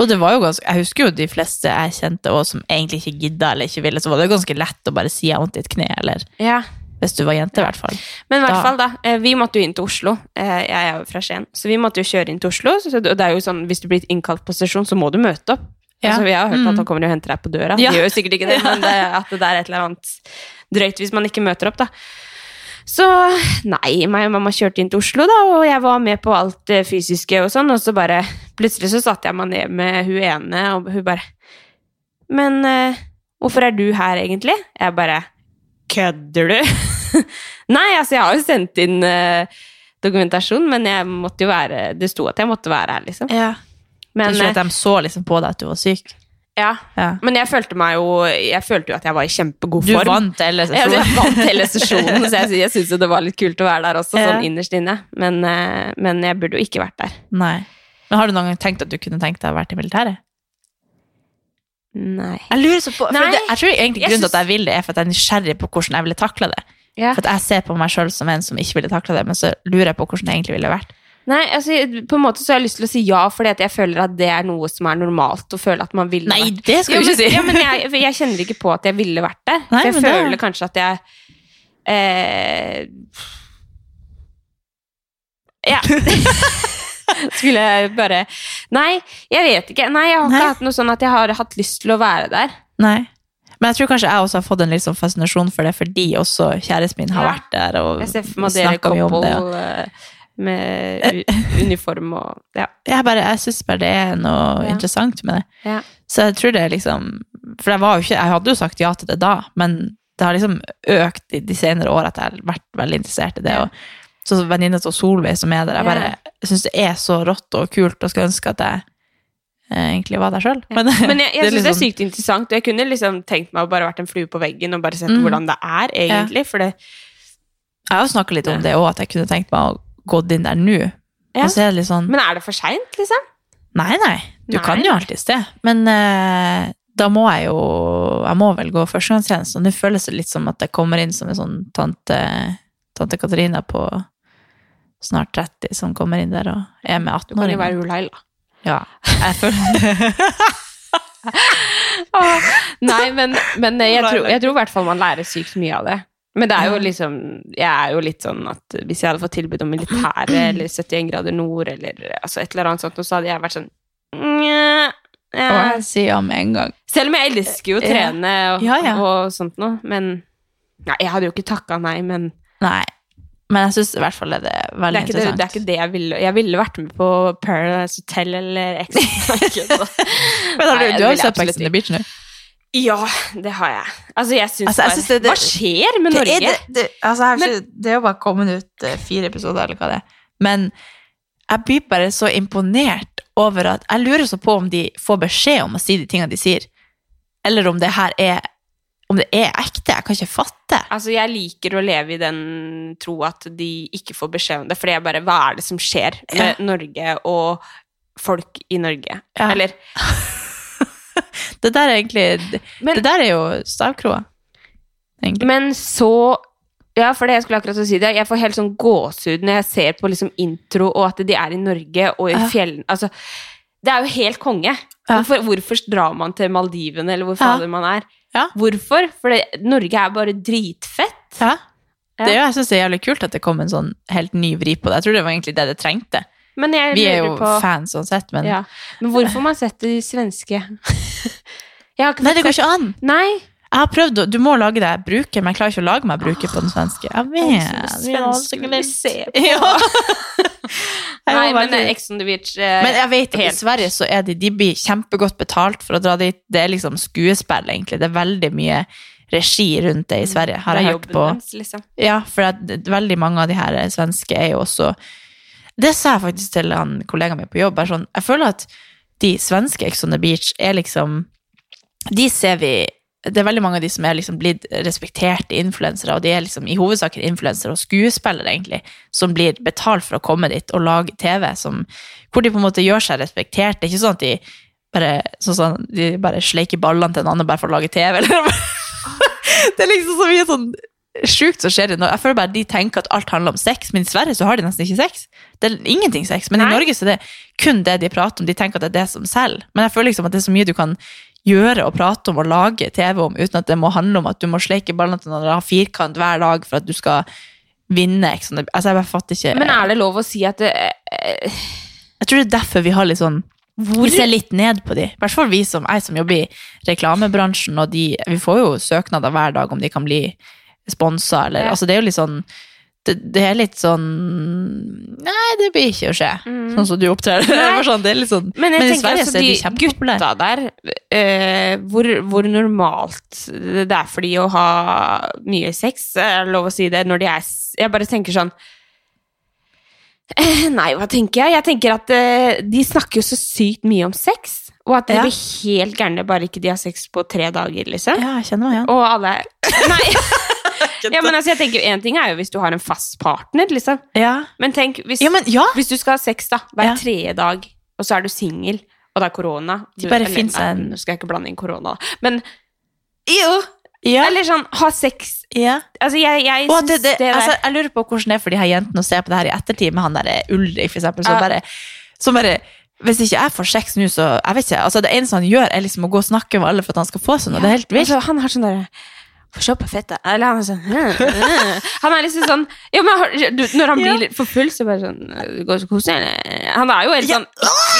Og det var jo ganske, jeg husker jo de fleste jeg kjente og som egentlig ikke gidda eller ikke ville, så var det ganske lett å bare si jeg har vondt i et kne, eller Ja. Hvis du var jente, i hvert fall. Men i hvert fall, da. eh, Vi måtte jo inn til Oslo. Eh, Jeg er jo fra Skien. Så vi måtte jo kjøre inn til Oslo. Og det er jo sånn, hvis du blir innkalt på stasjon, så må du møte opp. Ja. Altså, vi har hørt Mm. at han kommer og henter deg på døra. Ja. De gjør jo sikkert ikke det, men det, at det er et eller annet drøyt hvis man ikke møter opp, da. Så nei, meg og mamma kjørte inn til Oslo, da, og jeg var med på alt det fysiske og sånn, og så bare Plutselig så satte jeg meg ned med hun ene, og hun bare Men uh, hvorfor er du her, egentlig? Jeg bare Kødder du? Nei, altså, jeg har jo sendt inn uh, dokumentasjon, men jeg måtte jo være Det sto at jeg måtte være her, liksom. Ja. Men, du tror eh, at de så liksom på deg at du var syk? ja. Ja. men jeg følte meg jo Jeg følte jo at jeg var i kjempegod form. Du vant hele sesjonen. jeg vant hele sesjonen, så jeg, jeg syntes jo det var litt kult å være der også, Ja. sånn innerst inne. Men, eh, men jeg burde jo ikke vært der. Nei. Men har du noen gang tenkt at du kunne tenkt deg å være i militæret? Nei. Jeg lurer så på, for det, jeg tror egentlig grunnen til at jeg vil det, er for at jeg er nysgjerrig på hvordan jeg ville takla det. Ja. For at jeg ser på meg sjøl som en som ikke ville takla det, men så lurer jeg på hvordan det egentlig ville vært. Nei, altså, på en måte så har jeg lyst til å si ja, fordi at jeg føler at det er noe som er normalt. å føle at man ville Nei, vært. det skal du ikke si. Ja, men jeg, jeg kjenner ikke på at jeg ville vært det. Nei, jeg føler det- kanskje at jeg eh, Ja. Skulle jeg bare Nei, jeg vet ikke. Nei, jeg har ikke Nei. hatt noe sånn at jeg har hatt lyst til å være der. Nei. Men jeg tror kanskje jeg også har fått en litt sånn fascinasjon for det, fordi også kjæresten min har Ja. vært der, og Jeg ser for meg dere snakket mye om det. couple eh, med u- uniform og Ja. Jeg, bare, jeg syns bare det er noe Ja. interessant med det. Ja. Så jeg tror det er liksom For jeg, var jo ikke, jeg hadde jo sagt ja til det da, men det har liksom økt i de senere årene at jeg har vært veldig interessert i det. Og så venninna til Solveig som er der, jeg bare syns det er så rått og kult og skulle ønske at jeg eh, egentlig var der sjøl. Men jeg, jeg det er det er liksom- sykt interessant, og jeg kunne liksom tenkt meg å bare vært en flue på veggen og bare sett Mm. hvordan det er, egentlig. For det Jeg har jo snakka litt om det òg, at jeg kunne tenkt meg å gå inn der nå. Ja. Er sånn Men er det for seint, liksom? Nei, nei. Du Nei, kan jo alltids det. Men uh, da må jeg jo Jeg må vel gå førstegangstjeneste. Og nå føles det litt som at jeg kommer inn som en sånn tante, tante Katarina på snart 30 som kommer inn der og er med 18. Du kan jo være hun Laila. Ja, jeg føler Nei, men, men jeg, tror, jeg tror i hvert fall man lærer sykt mye av det. Men det er jo liksom Jeg er jo litt sånn at hvis jeg hadde fått tilbud om militæret eller 71 grader nord eller altså et eller annet sånt, så hadde jeg vært sånn Nye. Og ja. jeg si ja med en gang. Selv om jeg elsker jo å trene og, Ja, ja. og sånt noe, men Nei, jeg hadde jo ikke takka nei, men Nei. Men jeg syns i hvert fall er det det veldig er, interessant. det, det er ikke det jeg ville. Jeg ville vært med på Paradise Hotel eller X. Men har du, Nei, du har jo sett på Ex on the Beach nå? Ja, det har jeg. Altså, jeg syns Altså, bare det- det- Hva skjer med Det Norge? er, det, det, altså, jeg Men, det er jo bare kommet ut eh, fire episoder, eller hva det er. Men jeg blir bare så imponert over at Jeg lurer så på om de får beskjed om å si de tingene de sier, eller om det her er om det er ekte. Jeg kan ikke fatte. Altså, jeg liker å leve i den tro at de ikke får beskjed om det, fordi jeg bare Hva er det som skjer med Norge og folk i Norge? Ja. Eller Det der er egentlig Men- Det der er jo stavkroa. Egentlig. Men så Ja, for det jeg skulle akkurat si det. Jeg får helt sånn gåsehud når jeg ser på liksom intro, og at de er i Norge og i Ja. fjellene. Altså, det er jo helt konge. Ja. Hvorfor, hvorfor drar man til Maldivene, eller hvor Ja. fader man er? Ja. Hvorfor? For det, Norge er bare dritfett. Ja. Ja. Det er jo, jeg synes det er jævlig kult at det kom en sånn helt ny vri på det. Jeg tror det var egentlig det det trengte. Vi er jo på fans sånn sett, men ja. Men hvorfor man setter de svenske Nei, det går ikke an! Nei. Jeg har prøvd, Du må lage deg bruker, men jeg klarer ikke å lage meg bruker på den svenske. Jeg vet, vi ser på. Ja. Nei, men Ex on the Beach eh, Men jeg vet at i helt- Sverige så er de, de blir kjempegodt betalt for å dra dit. Det er liksom skuespill, egentlig. Det er veldig mye regi rundt det i Sverige, har Det jeg hørt jobben på. deres, liksom. Ja, for at veldig mange av de her svenske er jo også Det sa jeg faktisk til han kollegaen min på jobb. Er sånn, jeg føler at de svenske Ex on the Beach er liksom De ser vi Det er veldig mange av de som er liksom blitt respekterte influensere, og de er liksom i hovedsak influensere og skuespillere, egentlig, som blir betalt for å komme dit og lage TV, som, hvor de på en måte gjør seg respektert. Det er ikke sånn at de bare, sånn, sånn, de bare sleiker ballene til en annen bare for å lage TV. Eller? det er liksom så mye sånn sjukt som skjer i Norge. Jeg føler bare at de tenker at alt handler om sex, men i Sverige så har de nesten ikke sex. Det er ingenting sex, men i Norge så er det kun det de prater om. De tenker at det er det som selger. Men jeg føler liksom at det er så mye du kan gjøre og prate om og lage TV om uten at det må handle om at du må sleike ballene til eller ha firkant hver dag for at du skal vinne. Altså, jeg bare fatter ikke Men er det lov å si at det, eh, Jeg tror det er derfor vi har litt sånn Vi ser litt ned på de. I hvert fall vi som, jeg som jobber i reklamebransjen, og de, vi får jo søknader hver dag om de kan bli sponsa, Ja. Altså, det er jo litt sånn det, det er litt sånn Nei, det blir ikke å skje. Sånn som du opptrer. Er sånn, det er litt sånn, Mm. Men jeg i Sverige altså så er de kjempepopulære. gutta der, uh, hvor, hvor normalt det er for de å ha mye sex, er det lov å si det, når de er Jeg bare tenker sånn eh, Nei, hva tenker jeg? Jeg tenker at uh, de snakker jo så sykt mye om sex, og at de Ja. blir helt gærne bare ikke de har sex på tre dager, liksom. Ja, jeg kjenner meg igjen. Og alle Nei! Ja, men altså, jeg tenker En ting er jo hvis du har en fast partner, liksom. Ja. Men tenk, hvis, Ja, men ja. hvis du skal ha sex da, hver Ja. tredje dag, og så er du singel, og det er korona De bare finnes en- Nå skal jeg ikke blande inn korona, da. Men jo! Ja. Eller sånn, ha sex ja. Altså, jeg, jeg syns det, det, det, der altså, jeg lurer på hvordan det er for de her jentene å se på det her i ettertid med han der Ulrik, for eksempel, som Ja. bare, som bare hvis ikke jeg får sex nå, så jeg vet ikke, altså Det eneste han gjør, er liksom å gå og snakke med alle for at han skal få seg noe. Det er helt vilt. altså, Han har sånn derre se på fettet. Eller han er sånn. Han er liksom sånn ja, men, du, Når han blir litt for full, så bare sånn «Øh, Går så koselig? Han er jo helt sånn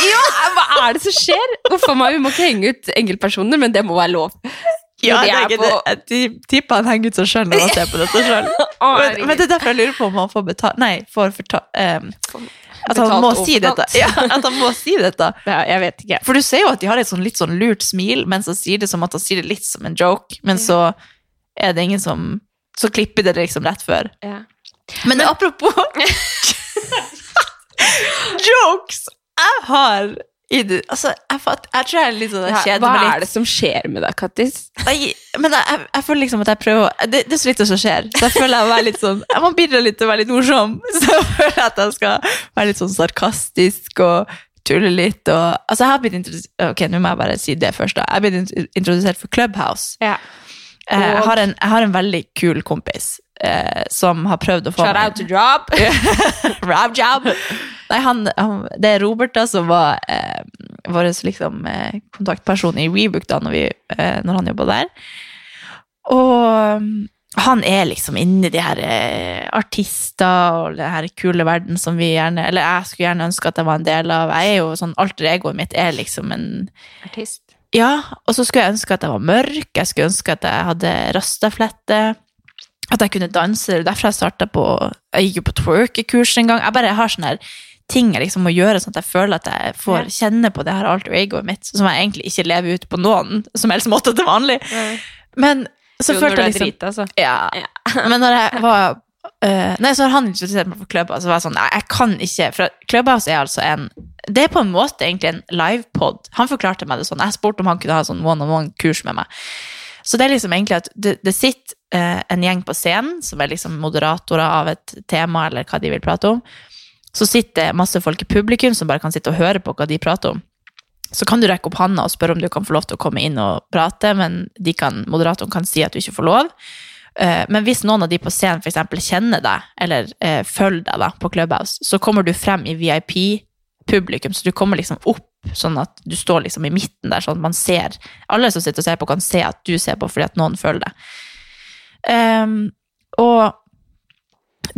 Ja, hva er det som skjer? Uff a meg, vi må ikke henge ut enkeltpersoner, men det må være lov. Ja, jeg, er tenker på- tipper han henger ut seg sjøl når han ser på dette sjøl. Men, men det er derfor jeg lurer på om han får betalt Nei, får fortalt At han må si dette. Ja, at han må si dette. Ja, jeg vet ikke. For du ser jo at de har et sånn litt sånn lurt smil, mens han sier det som at han sier det litt som en joke, men så er det ingen som Så klipper det liksom rett før. Ja. Men, apropos jokes! Jeg har i det, altså, jeg, fatt, jeg tror jeg er litt sånn Ja, kjeder hva meg litt. er det som skjer med deg, Kattis? Jeg, men jeg, jeg, føler liksom at jeg prøver det, det er så lite som skjer. Så jeg føler jeg må være litt sånn Jeg må bidra litt til å være litt morsom. Så jeg føler at jeg skal være litt sånn sarkastisk og tulle litt. Og, altså jeg har blitt introdusert Ok, nå må jeg bare si det først. da Jeg har blitt introdusert for Clubhouse. Ja. Eh, Jeg har, en, jeg har en veldig kul kompis eh, som har prøvd å få Shout out to Rob. Rob job. Nei, han, han, det er Robert da, som var eh, vår liksom, eh, kontaktperson i Rebook da, når, vi, eh, når han jobba der. Og um, han er liksom inni de her eh, artister og den her kule verden som vi gjerne Eller jeg skulle gjerne ønske at jeg var en del av. Jeg er jo sånn, Alter egoet mitt er liksom en Artist. Ja, og så skulle jeg ønske at jeg var mørk, jeg skulle ønske at jeg hadde rastaflette, at jeg kunne danse, det er derfor jeg startet på, jeg gikk jo på twerkekurs en gang, jeg bare har sånne her ting jeg liksom må gjøre, sånn at jeg føler at jeg får kjenne på det her alter egoet mitt, som jeg egentlig ikke lever ut på noen som helst måte til vanlig. Men så Jo, følte jeg liksom... drit, altså. Ja. Men når jeg var øh, Nei, så har han introdusert meg for Clubhouse, Og var sånn Nei, jeg kan ikke For Clubhouse er altså en Det er på en måte egentlig en livepod. Han forklarte meg det sånn. Jeg spurte om han kunne ha sånn one-on-one-kurs med meg. Så det er liksom egentlig at det, det sitter uh, en gjeng på scenen, som er liksom moderatorer av et tema, eller hva de vil prate om. Så sitter masse folk i publikum som bare kan sitte og høre på hva de prater om. Så kan du rekke opp handa og spørre om du kan få lov til å komme inn og prate, men kan, moderatoren kan si at du ikke får lov. Eh, Men hvis noen av de på scenen eksempel kjenner deg, eller eh, følger deg da, på Clubhouse, så kommer du frem i VIP-publikum, så du kommer liksom opp sånn at du står liksom i midten der, sånn at man ser Alle som sitter og ser på, kan se at du ser på fordi at noen følger deg. Um, og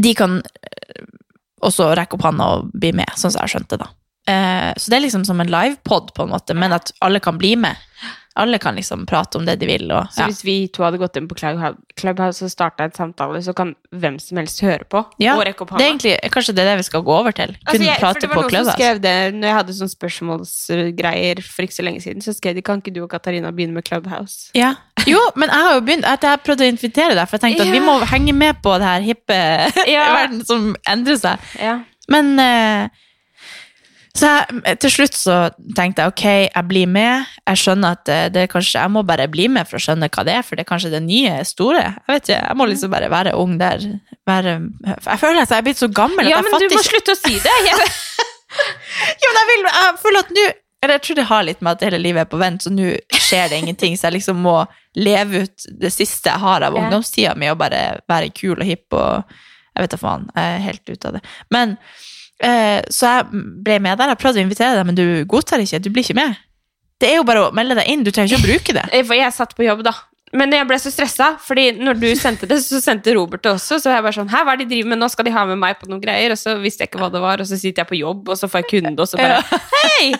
de kan eh, også rekke opp handa og bli med, sånn som jeg har skjønt det. Eh, så det er liksom som en livepod, på en måte, men at alle kan bli med. Alle kan liksom prate om det de vil. Og, Så hvis vi to hadde gått inn på Clubhouse og starta en samtale, så kan hvem som helst høre på Ja, og rekke opp det er egentlig, kanskje det er det vi skal gå over til. Kunne Altså, jeg, prate det var på Clubhouse. skrev det når jeg hadde sånne spørsmålsgreier for ikke så lenge siden. Så skrev de kan ikke du og Katarina begynne med Clubhouse? Ja. Jo, men jeg har jo begynt jeg har prøvd å invitere deg, for jeg tenkte at vi må henge med på det her hippe Ja. verden som endrer seg. Ja. Men eh, så jeg, til slutt så tenkte jeg ok, jeg blir med. Jeg skjønner at det, det er kanskje, jeg må bare bli med for å skjønne hva det er, for det er kanskje det nye store. Jeg vet ikke, jeg må liksom bare være ung der. Være, jeg føler at jeg er blitt så gammel at ja, jeg men du må slutte å si det! Jeg, Ja, men jeg, vil, jeg føler at nå Eller jeg tror det har litt med at hele livet er på vent, så nå skjer det ingenting. Så jeg liksom må leve ut det siste jeg har av Ja. ungdomstida mi, og bare være kul og hipp og Jeg vet da faen. Jeg er helt ute av det. Men eh, Så jeg ble med der. Jeg prøvde å invitere deg, men du godtar ikke. Du blir ikke med. Det er jo bare å melde deg inn, du trenger ikke å bruke det. Eh, For jeg satt på jobb, da. Men jeg ble så stressa, fordi når du sendte det, så sendte Robert det også. Så var jeg bare sånn Hæ, hva er det de driver med nå? Skal de ha med meg på noen greier? Og så visste jeg ikke hva det var, og så sitter jeg på jobb, og så får jeg kunde, og så bare Hei!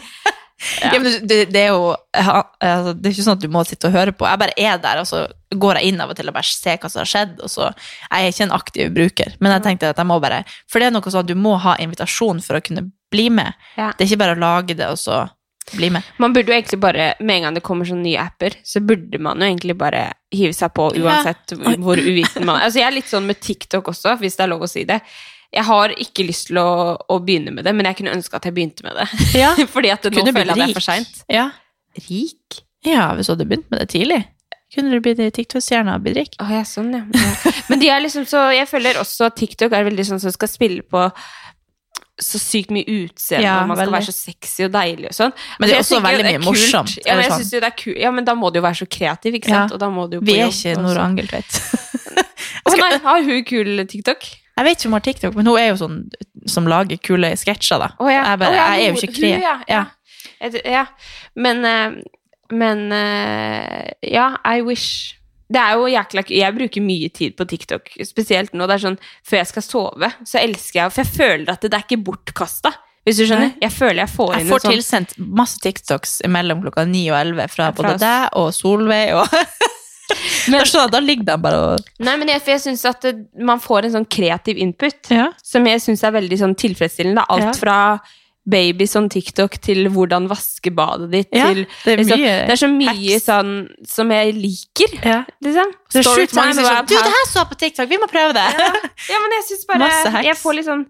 Ja. men det, det er jo ja, altså, Det er ikke sånn at du må sitte og høre på. Jeg bare er der, og så går jeg inn av og til og bare ser hva som har skjedd. Og så Jeg er ikke en aktiv bruker, men jeg tenkte at jeg må bare For det er noe sånn at du må ha invitasjon for å kunne bli med. Ja. Det er ikke bare å lage det og så bli med. Man burde jo egentlig bare, med en gang det kommer sånne nye apper, så burde man jo egentlig bare hive seg på uansett hvor- hvor uviten man er. Altså, jeg er litt sånn med TikTok også, hvis det er lov å si det. Jeg har ikke lyst til å, å begynne med det, men jeg kunne ønske at jeg begynte med det. Ja. Fordi at nå føler jeg at det er for seint. Ja. Rik? ja, hvis du hadde begynt med det tidlig, kunne du blitt TikTok-stjerne av blitt rik. Å, ja, sånn, ja. ja. Men de er liksom så Jeg føler også at TikTok er veldig sånn som skal spille på så sykt mye utseende, Ja, og man skal veldig. være så sexy og deilig og sånn. Men det er også veldig mye morsomt, Ja, men jeg synes jo det er kult. Ja, men da må du jo være så kreativ, ikke Ja. sant? Og da må du jo på Vi er jobb ikke Nora sånn. Angeltveit. Å nei, har hun kul TikTok? Jeg vet ikke om hun har TikTok, men hun er jo sånn som lager kule sketsjer, da. Å ja. Jeg, bare, oh, ja, jeg er jo ikke kreativ. ja. Ja. Ja. Men, eh, men uh, ja, I wish det er jo jækla Jeg bruker mye tid på TikTok, spesielt nå. Det er sånn, Før jeg skal sove, så elsker jeg For jeg føler at det, er ikke bortkasta. Hvis du skjønner? Jeg føler jeg får Jeg inn får en sånn tilsendt masse TikToks mellom klokka 9 og 11 fra fra både deg og Solveig. Og Men- da, skjønner da ligger de bare og Nei, men jeg, jeg syns at man får en sånn kreativ input Ja. som jeg syns er veldig sånn tilfredsstillende. Alt Ja. fra baby som TikTok til hvordan vaske badet ditt Ja, til det er liksom, Det er så mye sånn som jeg liker, Ja. liksom. Det er sjukt mange som sier sånn Du, det her så jeg på TikTok, vi må prøve det! Ja, men jeg syns bare Jeg får litt sånn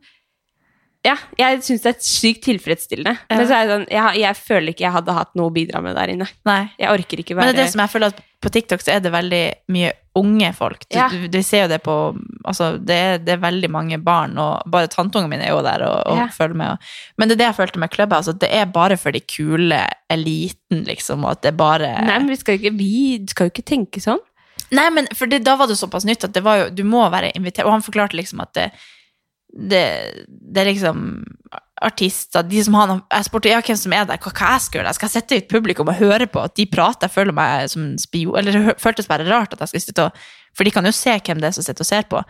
Ja, jeg syns det er sykt tilfredsstillende. Ja. Men så er det sånn, jeg, jeg føler ikke jeg hadde hatt noe å bidra med der inne. Nei. Jeg orker ikke Men være det er det som jeg føler at på TikTok så er det veldig mye unge folk. Du, Ja. du, du ser jo det på Altså, det er, det er veldig mange barn, og bare tanteungen mine er jo der og, og Ja. følger med. Og, men det er det jeg følte med klubben, altså det er bare for de kule eliten, liksom, og at det er bare Nei, men vi skal, ikke, vi skal jo ikke tenke sånn. Nei, men for det, da var det såpass nytt at det var jo, du må være invitert. Og han forklarte liksom at det, det, det er liksom artister, de som har Jeg spurte ja, hvem som er der, hva, hva jeg skal gjøre. skal Jeg sitte sette ut publikum og høre på at de prater. Jeg føler meg som spio. Eller det føltes bare rart at jeg skulle sitte og For de kan jo se hvem det er som sitter og ser på.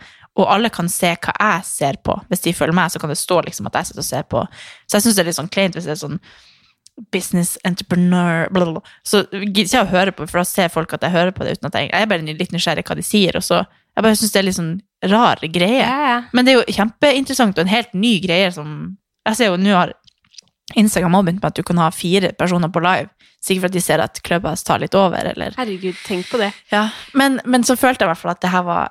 Og alle kan se hva jeg ser på. Hvis de følger meg, så kan det stå liksom at jeg sitter og ser på. Så jeg syns det er litt sånn kleint hvis det er sånn business entrepreneur bla, bla, bla. Så gidder ikke å høre på, for da ser folk at jeg hører på det uten at jeg Jeg er bare litt nysgjerrig hva de sier, og så Jeg bare syns det er litt sånn rar greie. ja. Men det er jo kjempeinteressant og en helt ny greie som Jeg ser jo nå har Instagram har begynt med at du kan ha fire personer på live. Sikkert for at de ser at Clubhouse tar litt over, eller Herregud, tenk på det. ja. men, men så følte jeg i hvert fall at det her var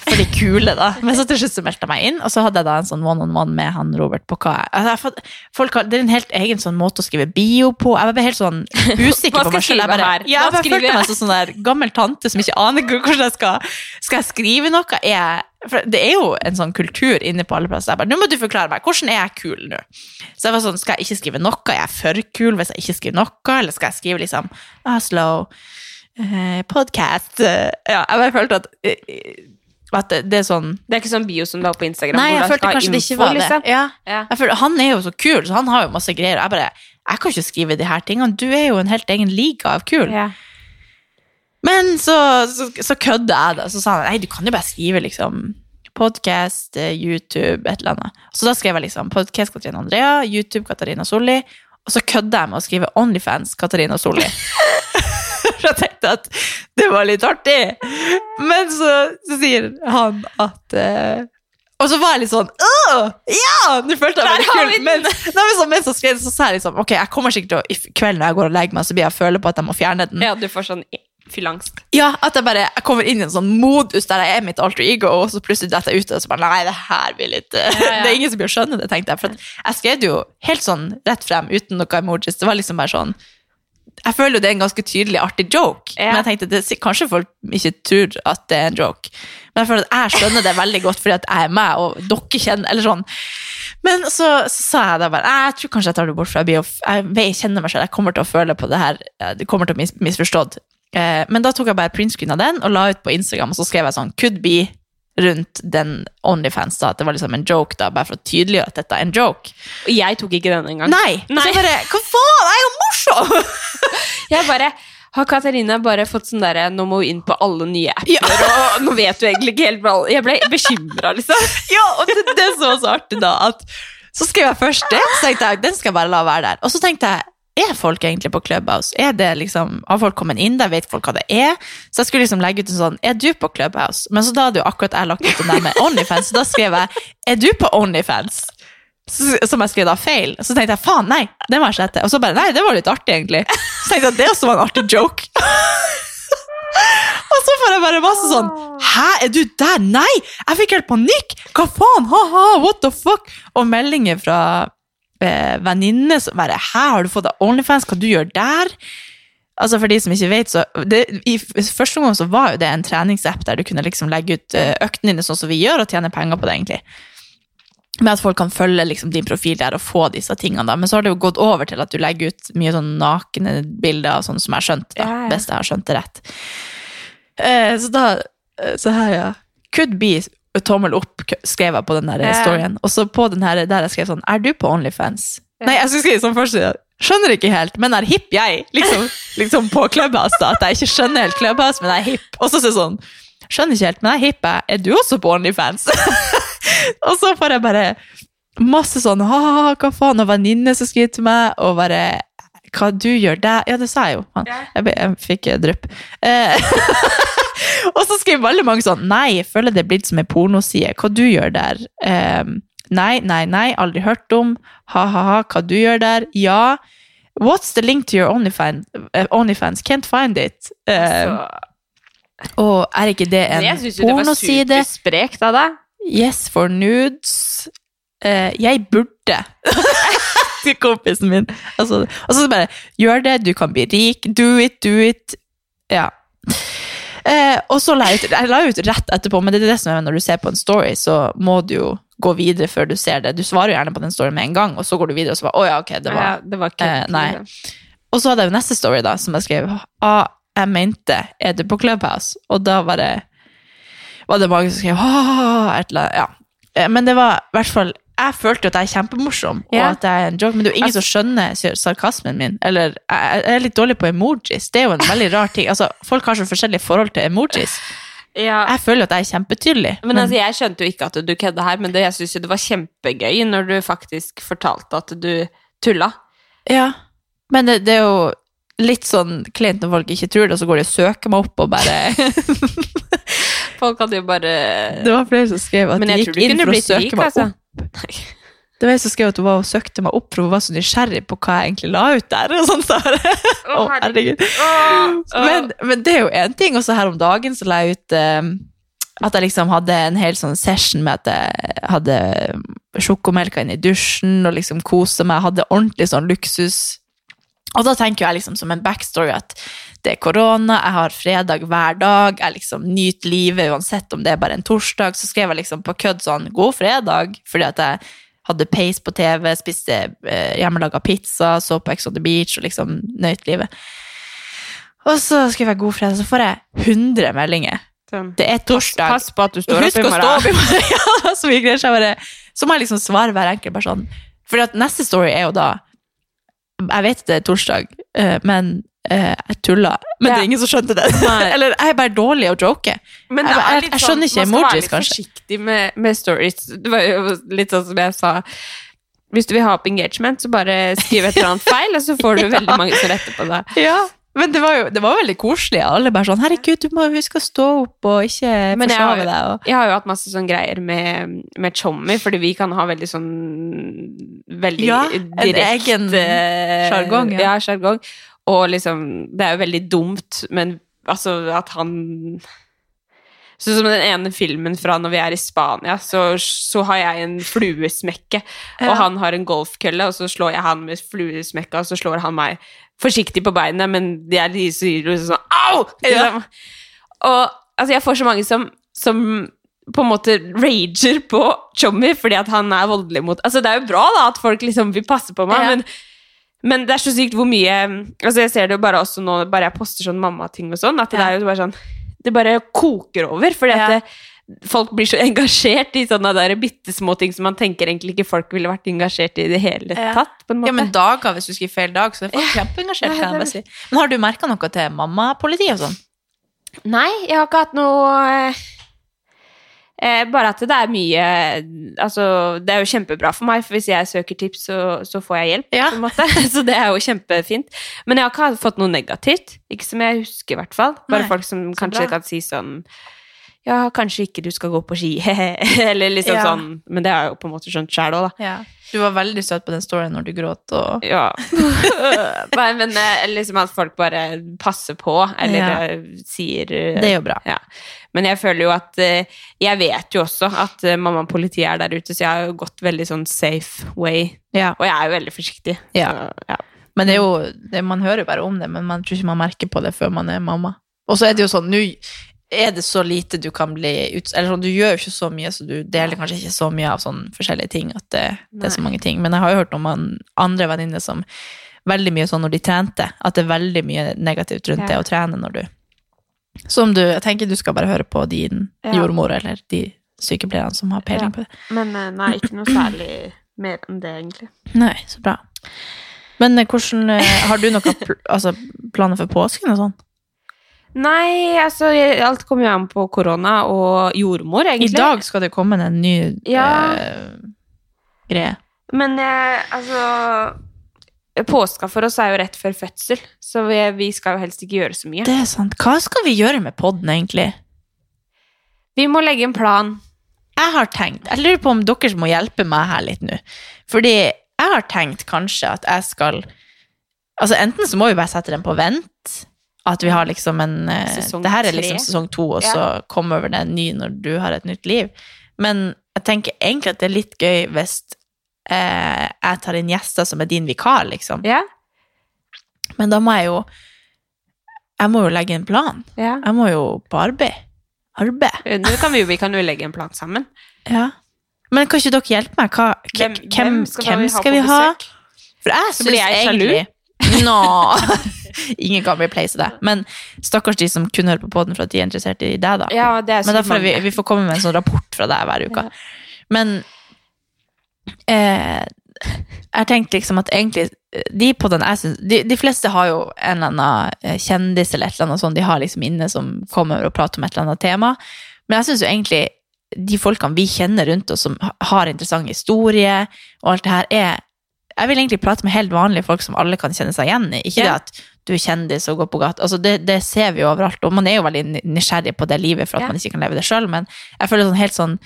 for de kule, da. Men så til slutt så meldte jeg meg inn, og så hadde jeg da en sånn one-on-one med han Robert på hva altså, folk har, Det er en helt egen sånn måte å skrive bio på. Jeg bare helt sånn usikker på meg selv. Jeg bare, ja, jeg bare følte meg som sånn der gammel tante som ikke aner hvordan jeg skal Skal jeg skrive noe? Er jeg, for det er jo en sånn kultur inne på alle plasser. Jeg bare, nå må du forklare meg, hvordan er jeg kul nå? Så jeg var sånn, skal jeg ikke skrive noe? Er jeg for kul hvis jeg ikke skriver noe? Eller skal jeg skrive liksom ah, slow eh, podcast? Eh, ja, jeg bare følte at eh, det, det er sånn Det er ikke sånn bio som du har på Instagram. Nei, jeg følte kanskje det ikke var det. liksom. Ja. Ja. Følte, han er jo så kul, så han har jo masse greier. Jeg bare, jeg kan ikke skrive de her tingene. Du er jo en helt egen liga av kul. Ja. Men så, så, så kødde jeg det. Så sa han nei, du kan jo bare skrive liksom podcast, eh, YouTube, et eller annet. Så da skrev jeg liksom podcast Katarina Andrea, YouTube Katarina Solli, og så kødde jeg med å skrive Onlyfans Katarina Solli. For jeg tenkte at det var litt artig. Men så, så sier han at eh, Og så var jeg litt sånn Åh, ja! Nå følte jeg meg kul. vi! Men, nei, men så, skrev så sa jeg liksom Ok, jeg kommer sikkert til å I kveld når jeg går og legger meg, så blir jeg føle på at jeg må fjerne den. ja, du får sånn filangst Ja, at jeg bare jeg kommer inn i en sånn modus der jeg er mitt alter ego, og så plutselig detter jeg ut og så bare Nei, det her blir litt Ja, ja. Det er ingen som blir å skjønne det, tenkte jeg. For jeg skrev det jo helt sånn rett frem, uten noe emojis. Det var liksom bare sånn Jeg føler jo det er en ganske tydelig artig joke, Ja. men jeg tenkte det, kanskje folk ikke tror at det er en joke. Men jeg føler at jeg skjønner det veldig godt fordi at jeg er meg, og dere kjenner Eller sånn. Men så, så sa jeg da bare Jeg tror kanskje jeg tar det bort, for jeg, blir, jeg, jeg kjenner meg selv. Jeg kommer til å føle på det her. Det kommer til å mis, misforstått. Eh, men da tok jeg bare printscreen av den og la ut på Instagram, og så skrev jeg sånn Could be rundt den Onlyfans, da. At det var liksom en joke, da, bare for å tydeliggjøre at dette er en joke. Og jeg tok ikke den engang. Nei! Nei. Så bare Hva faen? Jeg er jo morsom! Jeg bare har Katarina bare fått sånn derre Nå må hun inn på alle nye apper, Ja. og nå vet du egentlig ikke helt hva Jeg ble bekymra, liksom. Ja, og det, det var så artig da, at så skrev jeg først det, så tenkte jeg, den skal jeg bare la være der. Og så tenkte jeg, er folk egentlig på Clubhouse? Er det liksom, har folk kommet inn der, vet folk hva det er? Så jeg skulle liksom legge ut en sånn, er du på Clubhouse? Men så da hadde jo akkurat jeg lagt ut den der med OnlyFans, så da skrev jeg, er du på OnlyFans? Som jeg skrev da feil. Så tenkte jeg, faen, nei, det må jeg slette. Og så bare, nei, det var litt artig egentlig. Så tenkte jeg det også var en artig joke. Og så får jeg bare masse sånn Hæ, er du der? Nei! Jeg fikk helt panikk! Hva faen? Ha-ha, what the fuck? Og meldinger fra eh, venninne som bare Hæ, har du fått deg Onlyfans? Hva du gjør der? Altså For de som ikke vet, så det, I første gang så var jo det en treningsapp der du kunne liksom legge ut eh, øktene dine sånn som vi gjør, og tjene penger på det, egentlig. Med at folk kan følge liksom din profil der og få disse tingene. da. Men så har det jo gått over til at du legger ut mye sånn nakne bilder, sånn som jeg har skjønt. da. Hvis jeg har skjønt det rett. Eh, så da eh, Så her, ja. Could be tommel opp, skrev jeg på den der storyen. Og så på den her, der jeg skrev sånn Er du på Onlyfans? Nei, jeg skulle skrive sånn først. Skjønner ikke helt, men er hipp jeg. Liksom, liksom på Clubhouse, da. At jeg ikke skjønner helt Clubhouse, men jeg er hipp. Og så sier jeg sånn Skjønner ikke helt, men jeg er hipp. jeg. Er du også på Onlyfans? og så får jeg bare masse sånn ha, hva faen, og venninne som skriver til meg, og bare hva du gjør der Ja, det sa jeg jo. Jeg, jeg fikk drypp. Eh, og så skriver veldig mange sånn Nei, jeg føler det er blitt som en pornoside. Hva du gjør der? Um, nei, nei, nei, aldri hørt om. Ha-ha-ha, hva du gjør der? Ja. What's the link to your OnlyFans? eh, OnlyFans? Can't find it. Um, og er ikke det en pornoside? jeg syns jo det var supersprekt av deg. Yes for nudes. Uh, jeg burde til kompisen min. Altså, og så bare gjør det, du kan bli rik. Do it, do it. Ja. Eh, og så la jeg ut, jeg la ut rett etterpå, men det er det som er når du ser på en story, så må du jo gå videre før du ser det. Du svarer jo gjerne på den storyen med en gang, og så går du videre og så bare, å ja, ok, det var ja, det var ikke, Eh, nei. og så hadde jeg jo neste story, da, som jeg skrev. Ah, jeg mente, er du på Clubhouse? Og da var det, var det mange som skrev «Ah», et eller annet. Ja. Eh, Men det var i hvert fall Jeg følte at jeg er kjempemorsom, og at jeg er en joke, men det er jo ingen som skjønner sarkasmen min. Eller jeg er litt dårlig på emojis. Det er jo en veldig rar ting. Altså, Folk har så forskjellig forhold til emojis. Ja. Jeg føler at jeg er kjempetydelig. Men altså, Jeg skjønte jo ikke at du kødda her, men det, jeg syns jo det var kjempegøy når du faktisk fortalte at du tulla. Ja, men det, det er jo litt sånn kleint når folk ikke tror det, og så går de og søker meg opp og bare Folk hadde jo bare Det var flere som skrev at de gikk inn for å søke meg altså. opp. Det var jeg som skrev at hun var og søkte meg opp, for hun var så nysgjerrig på hva jeg egentlig la ut der. og sånt. Så bare, Å, herregud. Men, men det er jo én ting. Også her om dagen så la jeg ut eh, at jeg liksom hadde en hel sånn session med at jeg hadde sjokomelka inn i dusjen og liksom kosa meg. Hadde ordentlig sånn luksus. Og da tenker jeg liksom som en backstory at det er korona, jeg har fredag hver dag, jeg liksom nyter livet uansett om det er bare en torsdag. Så skrev jeg liksom på kødd sånn 'god fredag', fordi at jeg hadde peis på TV, spiste eh, hjemmelaga pizza, så på Ex on the Beach og liksom nøyt livet. Og så skrev jeg 'god fredag', så får jeg 100 meldinger. Det er torsdag. Pass på at du står Husk opp i morgen. ja, så mye greier. Så, bare, så må jeg liksom svare hver enkelt person. For neste story er jo da Jeg vet det er torsdag, eh, men jeg tulla. Men det er ingen som skjønte det. Eller jeg er bare dårlig å joke. Men Jeg- jeg- jeg sånn, skjønner ikke man skal emojis, være litt kanskje. forsiktig med, med stories. Det var jo litt sånn som jeg sa. Hvis du vil ha opp engagement, så bare skriv et eller annet feil, og så får du veldig mange som retter på deg. Ja, men det var jo det var veldig koselig. Alle bare sånn 'herregud, du må huske å stå opp og ikke Men jeg har, deg'. Og... jeg har jo hatt masse sånn greier med, med Chommy, fordi vi kan ha veldig sånn Veldig Ja, direkte egen jargong, ja. Ja, jargong. Og liksom Det er jo veldig dumt, men altså at han Sånn som den ene filmen fra når vi er i Spania, så, så har jeg en fluesmekke, Ja. og han har en golfkølle, og så slår jeg han med fluesmekka, og så slår han meg forsiktig på beinet, men de er de sier jo sånn Au! Liksom. Og altså, jeg får så mange som, som på en måte rager på Chommy fordi at han er voldelig mot Altså, det er jo bra da at folk liksom vil passe på meg, Ja. men, men det er så sykt hvor mye Altså, jeg ser det jo bare også nå, bare jeg poster sånn mammating og sånn, at det Ja. er jo bare sånn Det bare koker over, fordi at det, folk blir så engasjert i sånne der bitte små ting som man tenker egentlig ikke folk ville vært engasjert i i det hele Ja. tatt. på en måte. Ja, men dager, hvis du skriver feil dag, så er folk kjempeengasjert. Ja, kan jeg det- si. Men har du merka noe til mammapoliti og sånn? Nei, jeg har ikke hatt noe eh, Bare at det er mye Altså, det er jo kjempebra for meg, for hvis jeg søker tips, så, så får jeg hjelp. Ja. på en måte. Så det er jo kjempefint. Men jeg har ikke fått noe negativt. Ikke som jeg husker, i hvert fall. Bare Nei, folk som kanskje bra. kan si sånn ja, kanskje ikke du skal gå på ski, eller liksom Ja. sånn. Men det har jeg jo på en måte skjønt sjæl òg, da. Ja. Du var veldig søt på den storyen når du gråt og Ja. Nei, men eh, liksom at folk bare passer på, eller Ja. eh, sier eh, Det er jo bra. Ja. Men jeg føler jo at Jeg vet jo også at mamma og politiet er der ute, så jeg har jo gått veldig sånn safe way. Ja. Og jeg er jo veldig forsiktig. Så, ja. Men det er jo, det, man hører jo bare om det, men man tror ikke man merker på det før man er mamma. Og så er det jo sånn, nå er det så lite du kan bli ut... Eller sånn, du gjør jo ikke så mye, så du deler kanskje ikke så mye av sånne forskjellige ting, at det, det er så mange ting. Men jeg har jo hørt om andre venninner som veldig mye sånn når de trente, at det er veldig mye negativt rundt Ja. det å trene når du... Som du, jeg tenker du skal bare høre på din Ja. jordmor, eller de sykepleierne som har peiling på det. Men eh, nei, ikke noe særlig mer enn det, egentlig. Nei, så bra. Men eh, hvordan, eh, har du noen altså, planer for påsken og sånn? Nei, altså alt kommer jo an på korona og jordmor, egentlig. I dag skal det komme en ny Ja. eh, greie. Men eh, altså Påska for oss er jo rett før fødsel, så vi, vi skal jo helst ikke gjøre så mye. Det er sant. Hva skal vi gjøre med podden, egentlig? Vi må legge en plan. Jeg har tenkt, jeg lurer på om dere må hjelpe meg her litt nå. Fordi jeg har tenkt kanskje at jeg skal Altså Enten så må vi bare sette den på vent. At vi har liksom en eh, Sesong Det her er liksom sesong to, og Ja. så kommer over det en ny når du har et nytt liv. Men jeg tenker egentlig at det er litt gøy hvis eh, jeg tar inn gjester som er din vikar, liksom. Ja? Men da må jeg jo Jeg må jo legge en plan. ja. Jeg må jo på arbeid. Arbeid. Nå kan vi, jo- vi kan jo legge en plan sammen. Ja. Men kan ikke dere hjelpe meg? Hva, hvem, hvem, hvem skal vi ha? For jeg Så blir syns jeg sjalu. egentlig Nå Ingen kan replace det. Men stakkars de som kun hører på podden for at de er interessert i deg, da. Ja, det er Men derfor vi, vi får komme med en sånn rapport fra deg hver uke. Ja. Men eh, jeg tenkte liksom at egentlig de poddene jeg syns de, de fleste har jo en eller annen eh, kjendis eller et eller annet sånt de har liksom inne som kommer og prater om et eller annet tema. Men jeg syns jo egentlig de folkene vi kjenner rundt oss som har interessant historie og alt det her, er Jeg vil egentlig prate med helt vanlige folk som alle kan kjenne seg igjen i. Ikke Ja. det at du er kjendis og går på gata. Altså det, det ser vi jo overalt, og man er jo veldig nysgjerrig på det livet for at Ja. man ikke kan leve det sjøl, men jeg føler sånn helt sånn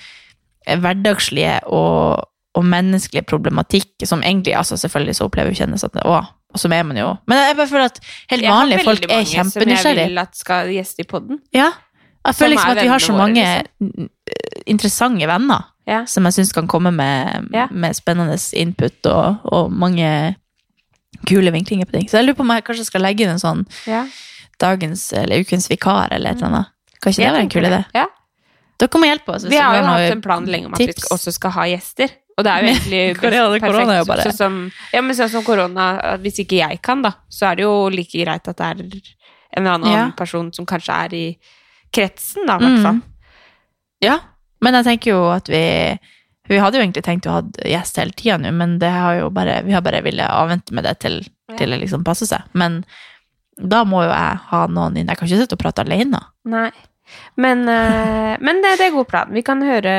eh, hverdagslige og, og menneskelige problematikk som egentlig altså Selvfølgelig så opplever jo at det, å, og så er man jo Men jeg bare føler at helt Jeg har vanlige folk veldig er mange Som jeg vil at skal gjeste i podden. Ja. Jeg føler liksom at vi har så mange våre, liksom. interessante venner Ja. som jeg syns kan komme med, Ja. med spennende input og, og mange kule vinklinger på ting. Så jeg lurer på om jeg kanskje skal legge inn en sånn Ja. dagens eller ukens vikar eller et eller annet. Kan ikke det være en kul idé? det. Ja. Dere må hjelpe oss. Vi har jo hatt en plan lenge om at tips. vi også skal ha gjester. Og det er jo egentlig korona- perfekt. er bare- Sånn som, ja, men sånn som korona, hvis ikke jeg kan, da, så er det jo like greit at det er en eller annen Ja. person som kanskje er i kretsen, da, i hvert fall. Mm. Ja, men jeg tenker jo at vi Vi hadde jo egentlig tenkt å ha gjest hele tida nå, men det har jo bare, vi har bare villet avvente med det til, til det liksom passer seg. Men da må jo jeg ha noen inn. Jeg kan ikke sitte og prate alene. Nei. Men, eh, men det, det er god plan. Vi kan høre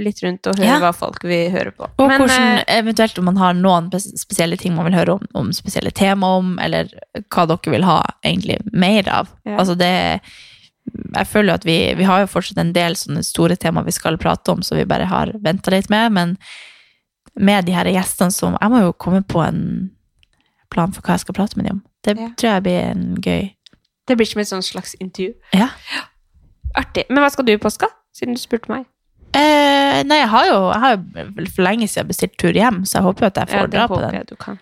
litt rundt og høre Ja. hva folk vil høre på. Og men, hvordan, eh, eventuelt om man har noen spesielle ting man vil høre om, om spesielle tema om, eller hva dere vil ha egentlig mer av. Ja. Altså det Jeg føler at vi, vi har jo fortsatt en del sånne store tema vi skal prate om, som vi bare har venta litt med, men med de her gjestene som Jeg må jo komme på en plan for hva jeg skal prate med dem om. Det Ja. tror jeg blir en gøy det blir som et sånt slags intervju. Ja. Artig. Men hva skal du i påska? Siden du spurte meg. Eh, nei, jeg har jo, jeg har jo for lenge siden bestilt tur hjem, så jeg håper jo at jeg får Ja, dra på den. jeg du kan.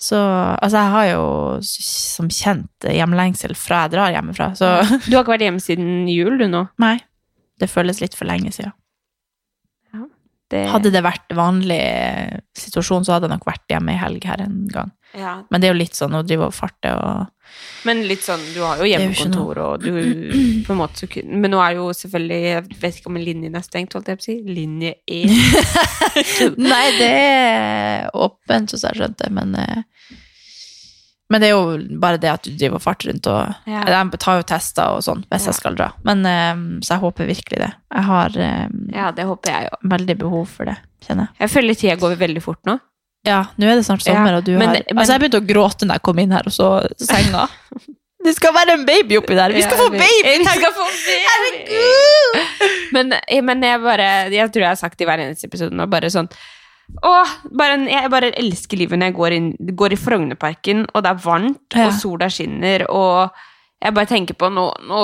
Så altså, jeg har jo som kjent hjemlengsel fra jeg drar hjemmefra, så Du har ikke vært hjemme siden jul, du nå? nei. Det føles litt for lenge siden. Det... Hadde det vært vanlig situasjon, så hadde jeg nok vært hjemme i helg her en gang. Ja. Men det er jo litt sånn å drive og farte og Men litt sånn, du har jo hjemmekontor, og du på en måte Men nå er jo selvfølgelig Jeg vet ikke om linjen er stengt, holdt jeg på å si. Linje E. Nei, det er åpent, så jeg skjønte, men eh, Men det er jo bare det at du driver og farter rundt og Ja. De tar jo tester og sånn hvis jeg skal dra. Men eh, Så jeg håper virkelig det. Jeg har eh, Ja, det håper jeg jo. veldig behov for det, kjenner jeg. Jeg føler tida går veldig fort nå. Ja, nå er det snart sommer, og du men- har men- Altså, jeg begynte å gråte når jeg kom inn her og så senga. Det skal være en baby oppi der! Vi skal få baby! Vi skal få baby! Men, eh, men jeg bare Jeg tror jeg har sagt det i hver eneste episode nå, bare sånn Åh, bare, en- jeg bare elsker livet når jeg går, inn, går i Frognerparken, og det er varmt, Ja. og sola skinner, og jeg bare tenker på nå, nå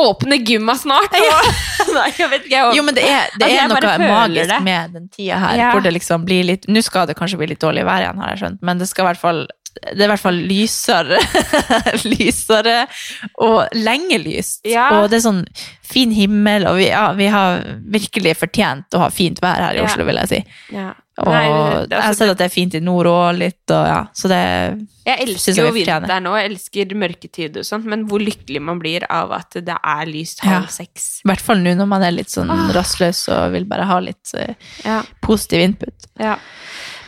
åpner gymma snart! Og, nei, jeg vet ikke, jeg, Jo, men det er, det Altså, er noe magisk det. med den tida her, Ja. hvor det liksom blir litt Nå skal det kanskje bli litt dårlig vær igjen, har jeg skjønt, men det skal i hvert fall det er i hvert fall lysere, lysere og lenge lyst. Ja. Og det er sånn fin himmel, og vi, ja, vi har virkelig fortjent å ha fint vær her i. Oslo, vil jeg si. ja. Og Nei, det- jeg altså, har sett at det er fint i nord òg, litt, og ja, så det Jeg elsker jeg jo vi vinteren nå, jeg elsker mørketid og sånt, men hvor lykkelig man blir av at det er lyst Ja. halv seks. I hvert fall nå når man er litt sånn Ah. rastløs og vil bare ha litt uh, Ja. positiv input. ja.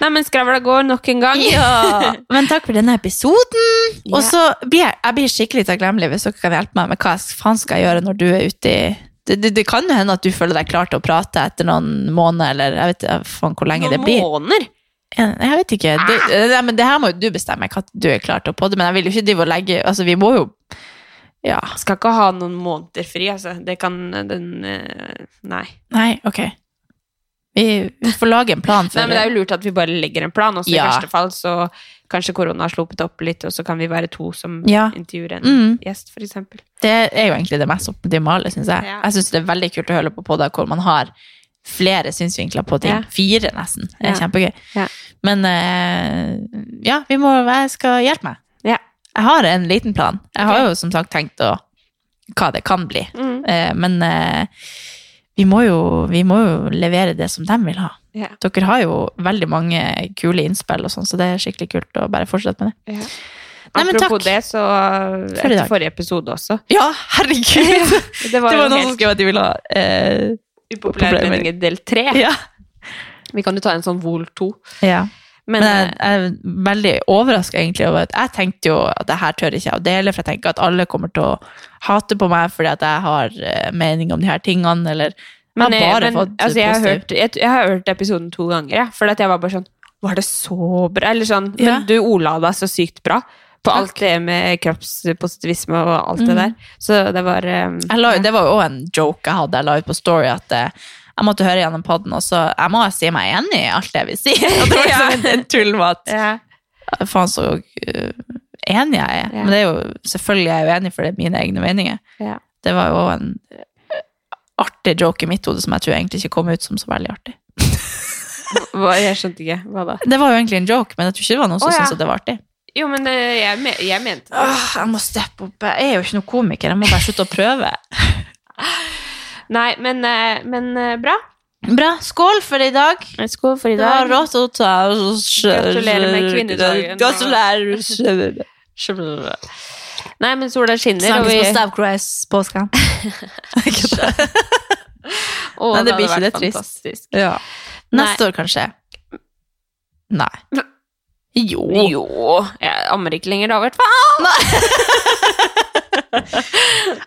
Nei, men skravla går nok en gang. Ja, men takk for denne episoden. Og så blir jeg, jeg blir skikkelig takknemlig hvis dere kan hjelpe meg med hva jeg faen skal jeg gjøre når du er ute i det, det, det kan jo hende at du føler deg klar til å prate etter noen måneder, eller jeg vet ikke hvor lenge det Noen blir. måneder. Jeg vet ikke. Det, det, men det her må jo du bestemme hva du er klar til å podde, men jeg vil jo ikke drive og legge Altså, vi må jo Ja. Skal ikke ha noen måneder fri, altså. Det kan den eh, Nei. Nei, ok. Vi, vi får lage en plan for Nei, men det er jo lurt at vi bare legger en plan, og så Ja. i verste fall så kanskje korona har sluppet opp litt, og så kan vi være to som Ja. intervjuer en Mm. gjest, eksempel. Det er jo egentlig det mest optimale, syns jeg. Ja. Jeg syns det er veldig kult å høre på podder hvor man har flere synsvinkler på ting. Ja. Fire, nesten. Det er kjempegøy. Ja. Men uh, ja, vi må, jeg skal hjelpe meg. Ja. Jeg har en liten plan. Jeg har jo som sagt tenkt å, hva det kan bli. Mm. Uh, men uh, vi, må jo, vi må jo levere det som de vil ha. Ja. Dere har jo veldig mange kule innspill, og sånn, så det er skikkelig kult å bare fortsette med det. Ja. Nei, men Apropos takk. det, så etter For forrige episode også. Ja, herregud! Det var, Det var noen som skrev at de ville ha eh, upopulære meninger del tre. Ja. Vi kan jo ta en sånn Vol 2. ja. Men, Men jeg, er veldig overraska egentlig over at jeg tenkte jo at det her tør ikke jeg å dele, for jeg tenker at alle kommer til å hate på meg fordi at jeg har eh, mening om de her tingene, eller men, bare men, altså, jeg, har hørt, jeg, jeg har hørt episoden to ganger, jeg, for jeg var bare sånn Var det så bra? Eller sånn Ja. Men du ola deg så sykt bra på alt det med kroppspositivisme og alt det Mhm. der. Så det var um, jeg la, Det var jo også en joke jeg hadde jeg la ut på Story, at eh, jeg måtte høre gjennom podden, og så jeg må si meg enig i alt det vi sier. Det var liksom en, en tull med at ja. faen så uh, enig jeg er. Ja. Men det er jo selvfølgelig er jeg uenig, enig, for det er mine egne meninger. Ja. Det var jo en artig joke i mitt hode som jeg tror egentlig ikke kom ut som så veldig artig. Hva, jeg skjønte ikke. Hva da? Det var jo egentlig en joke, men jeg tror ikke det var noen som oh, ja. syntes at det var artig. Jo, men eh, jeg, me- jeg mente det. Åh, jeg må steppe opp. Jeg er jo ikke noen komiker, jeg må bare slutte å prøve. Nei, men, eh, men eh, bra. Bra. Skål for i dag. Skål for i Det var dag. rått å ta Gratulerer med kvinnedagen. Gratulerer. Nei, men sola skinner, og Snakkes vi på Stavcross-påsken. oh, Nei, det blir ikke det trist. Ja. Neste Nei. År, kanskje. Nei. Jo. Jo, jeg ammer ikke lenger da, i hvert fall.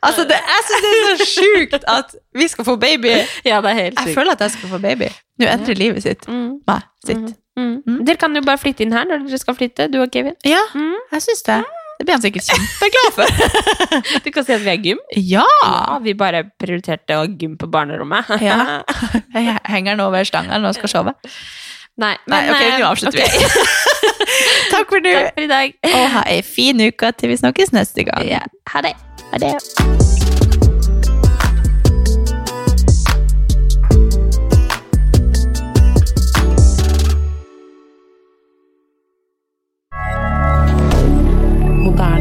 Altså, det, jeg syns det er så sjukt at vi skal få baby. Ja, det er helt Jeg føler at jeg skal få baby. Nå endrer livet sitt. Mm, Nei, sitt. mm. Dere kan jo bare flytte inn her når dere skal flytte, du og Kevin. Ja, Mm. jeg syns det. Det blir han sikkert kjempeglad for. Du kan si at vi er gym. Ja! Ja, vi bare prioriterte å gym på barnerommet. Ja. Jeg henger nå over stangen og skal sove. Nei, Nei, ok, eh, nå avslutter okay. vi. Takk for nå. Takk for i dag. Og ha ei fin uke til vi snakkes neste gang. Ja, ha det. Ha det.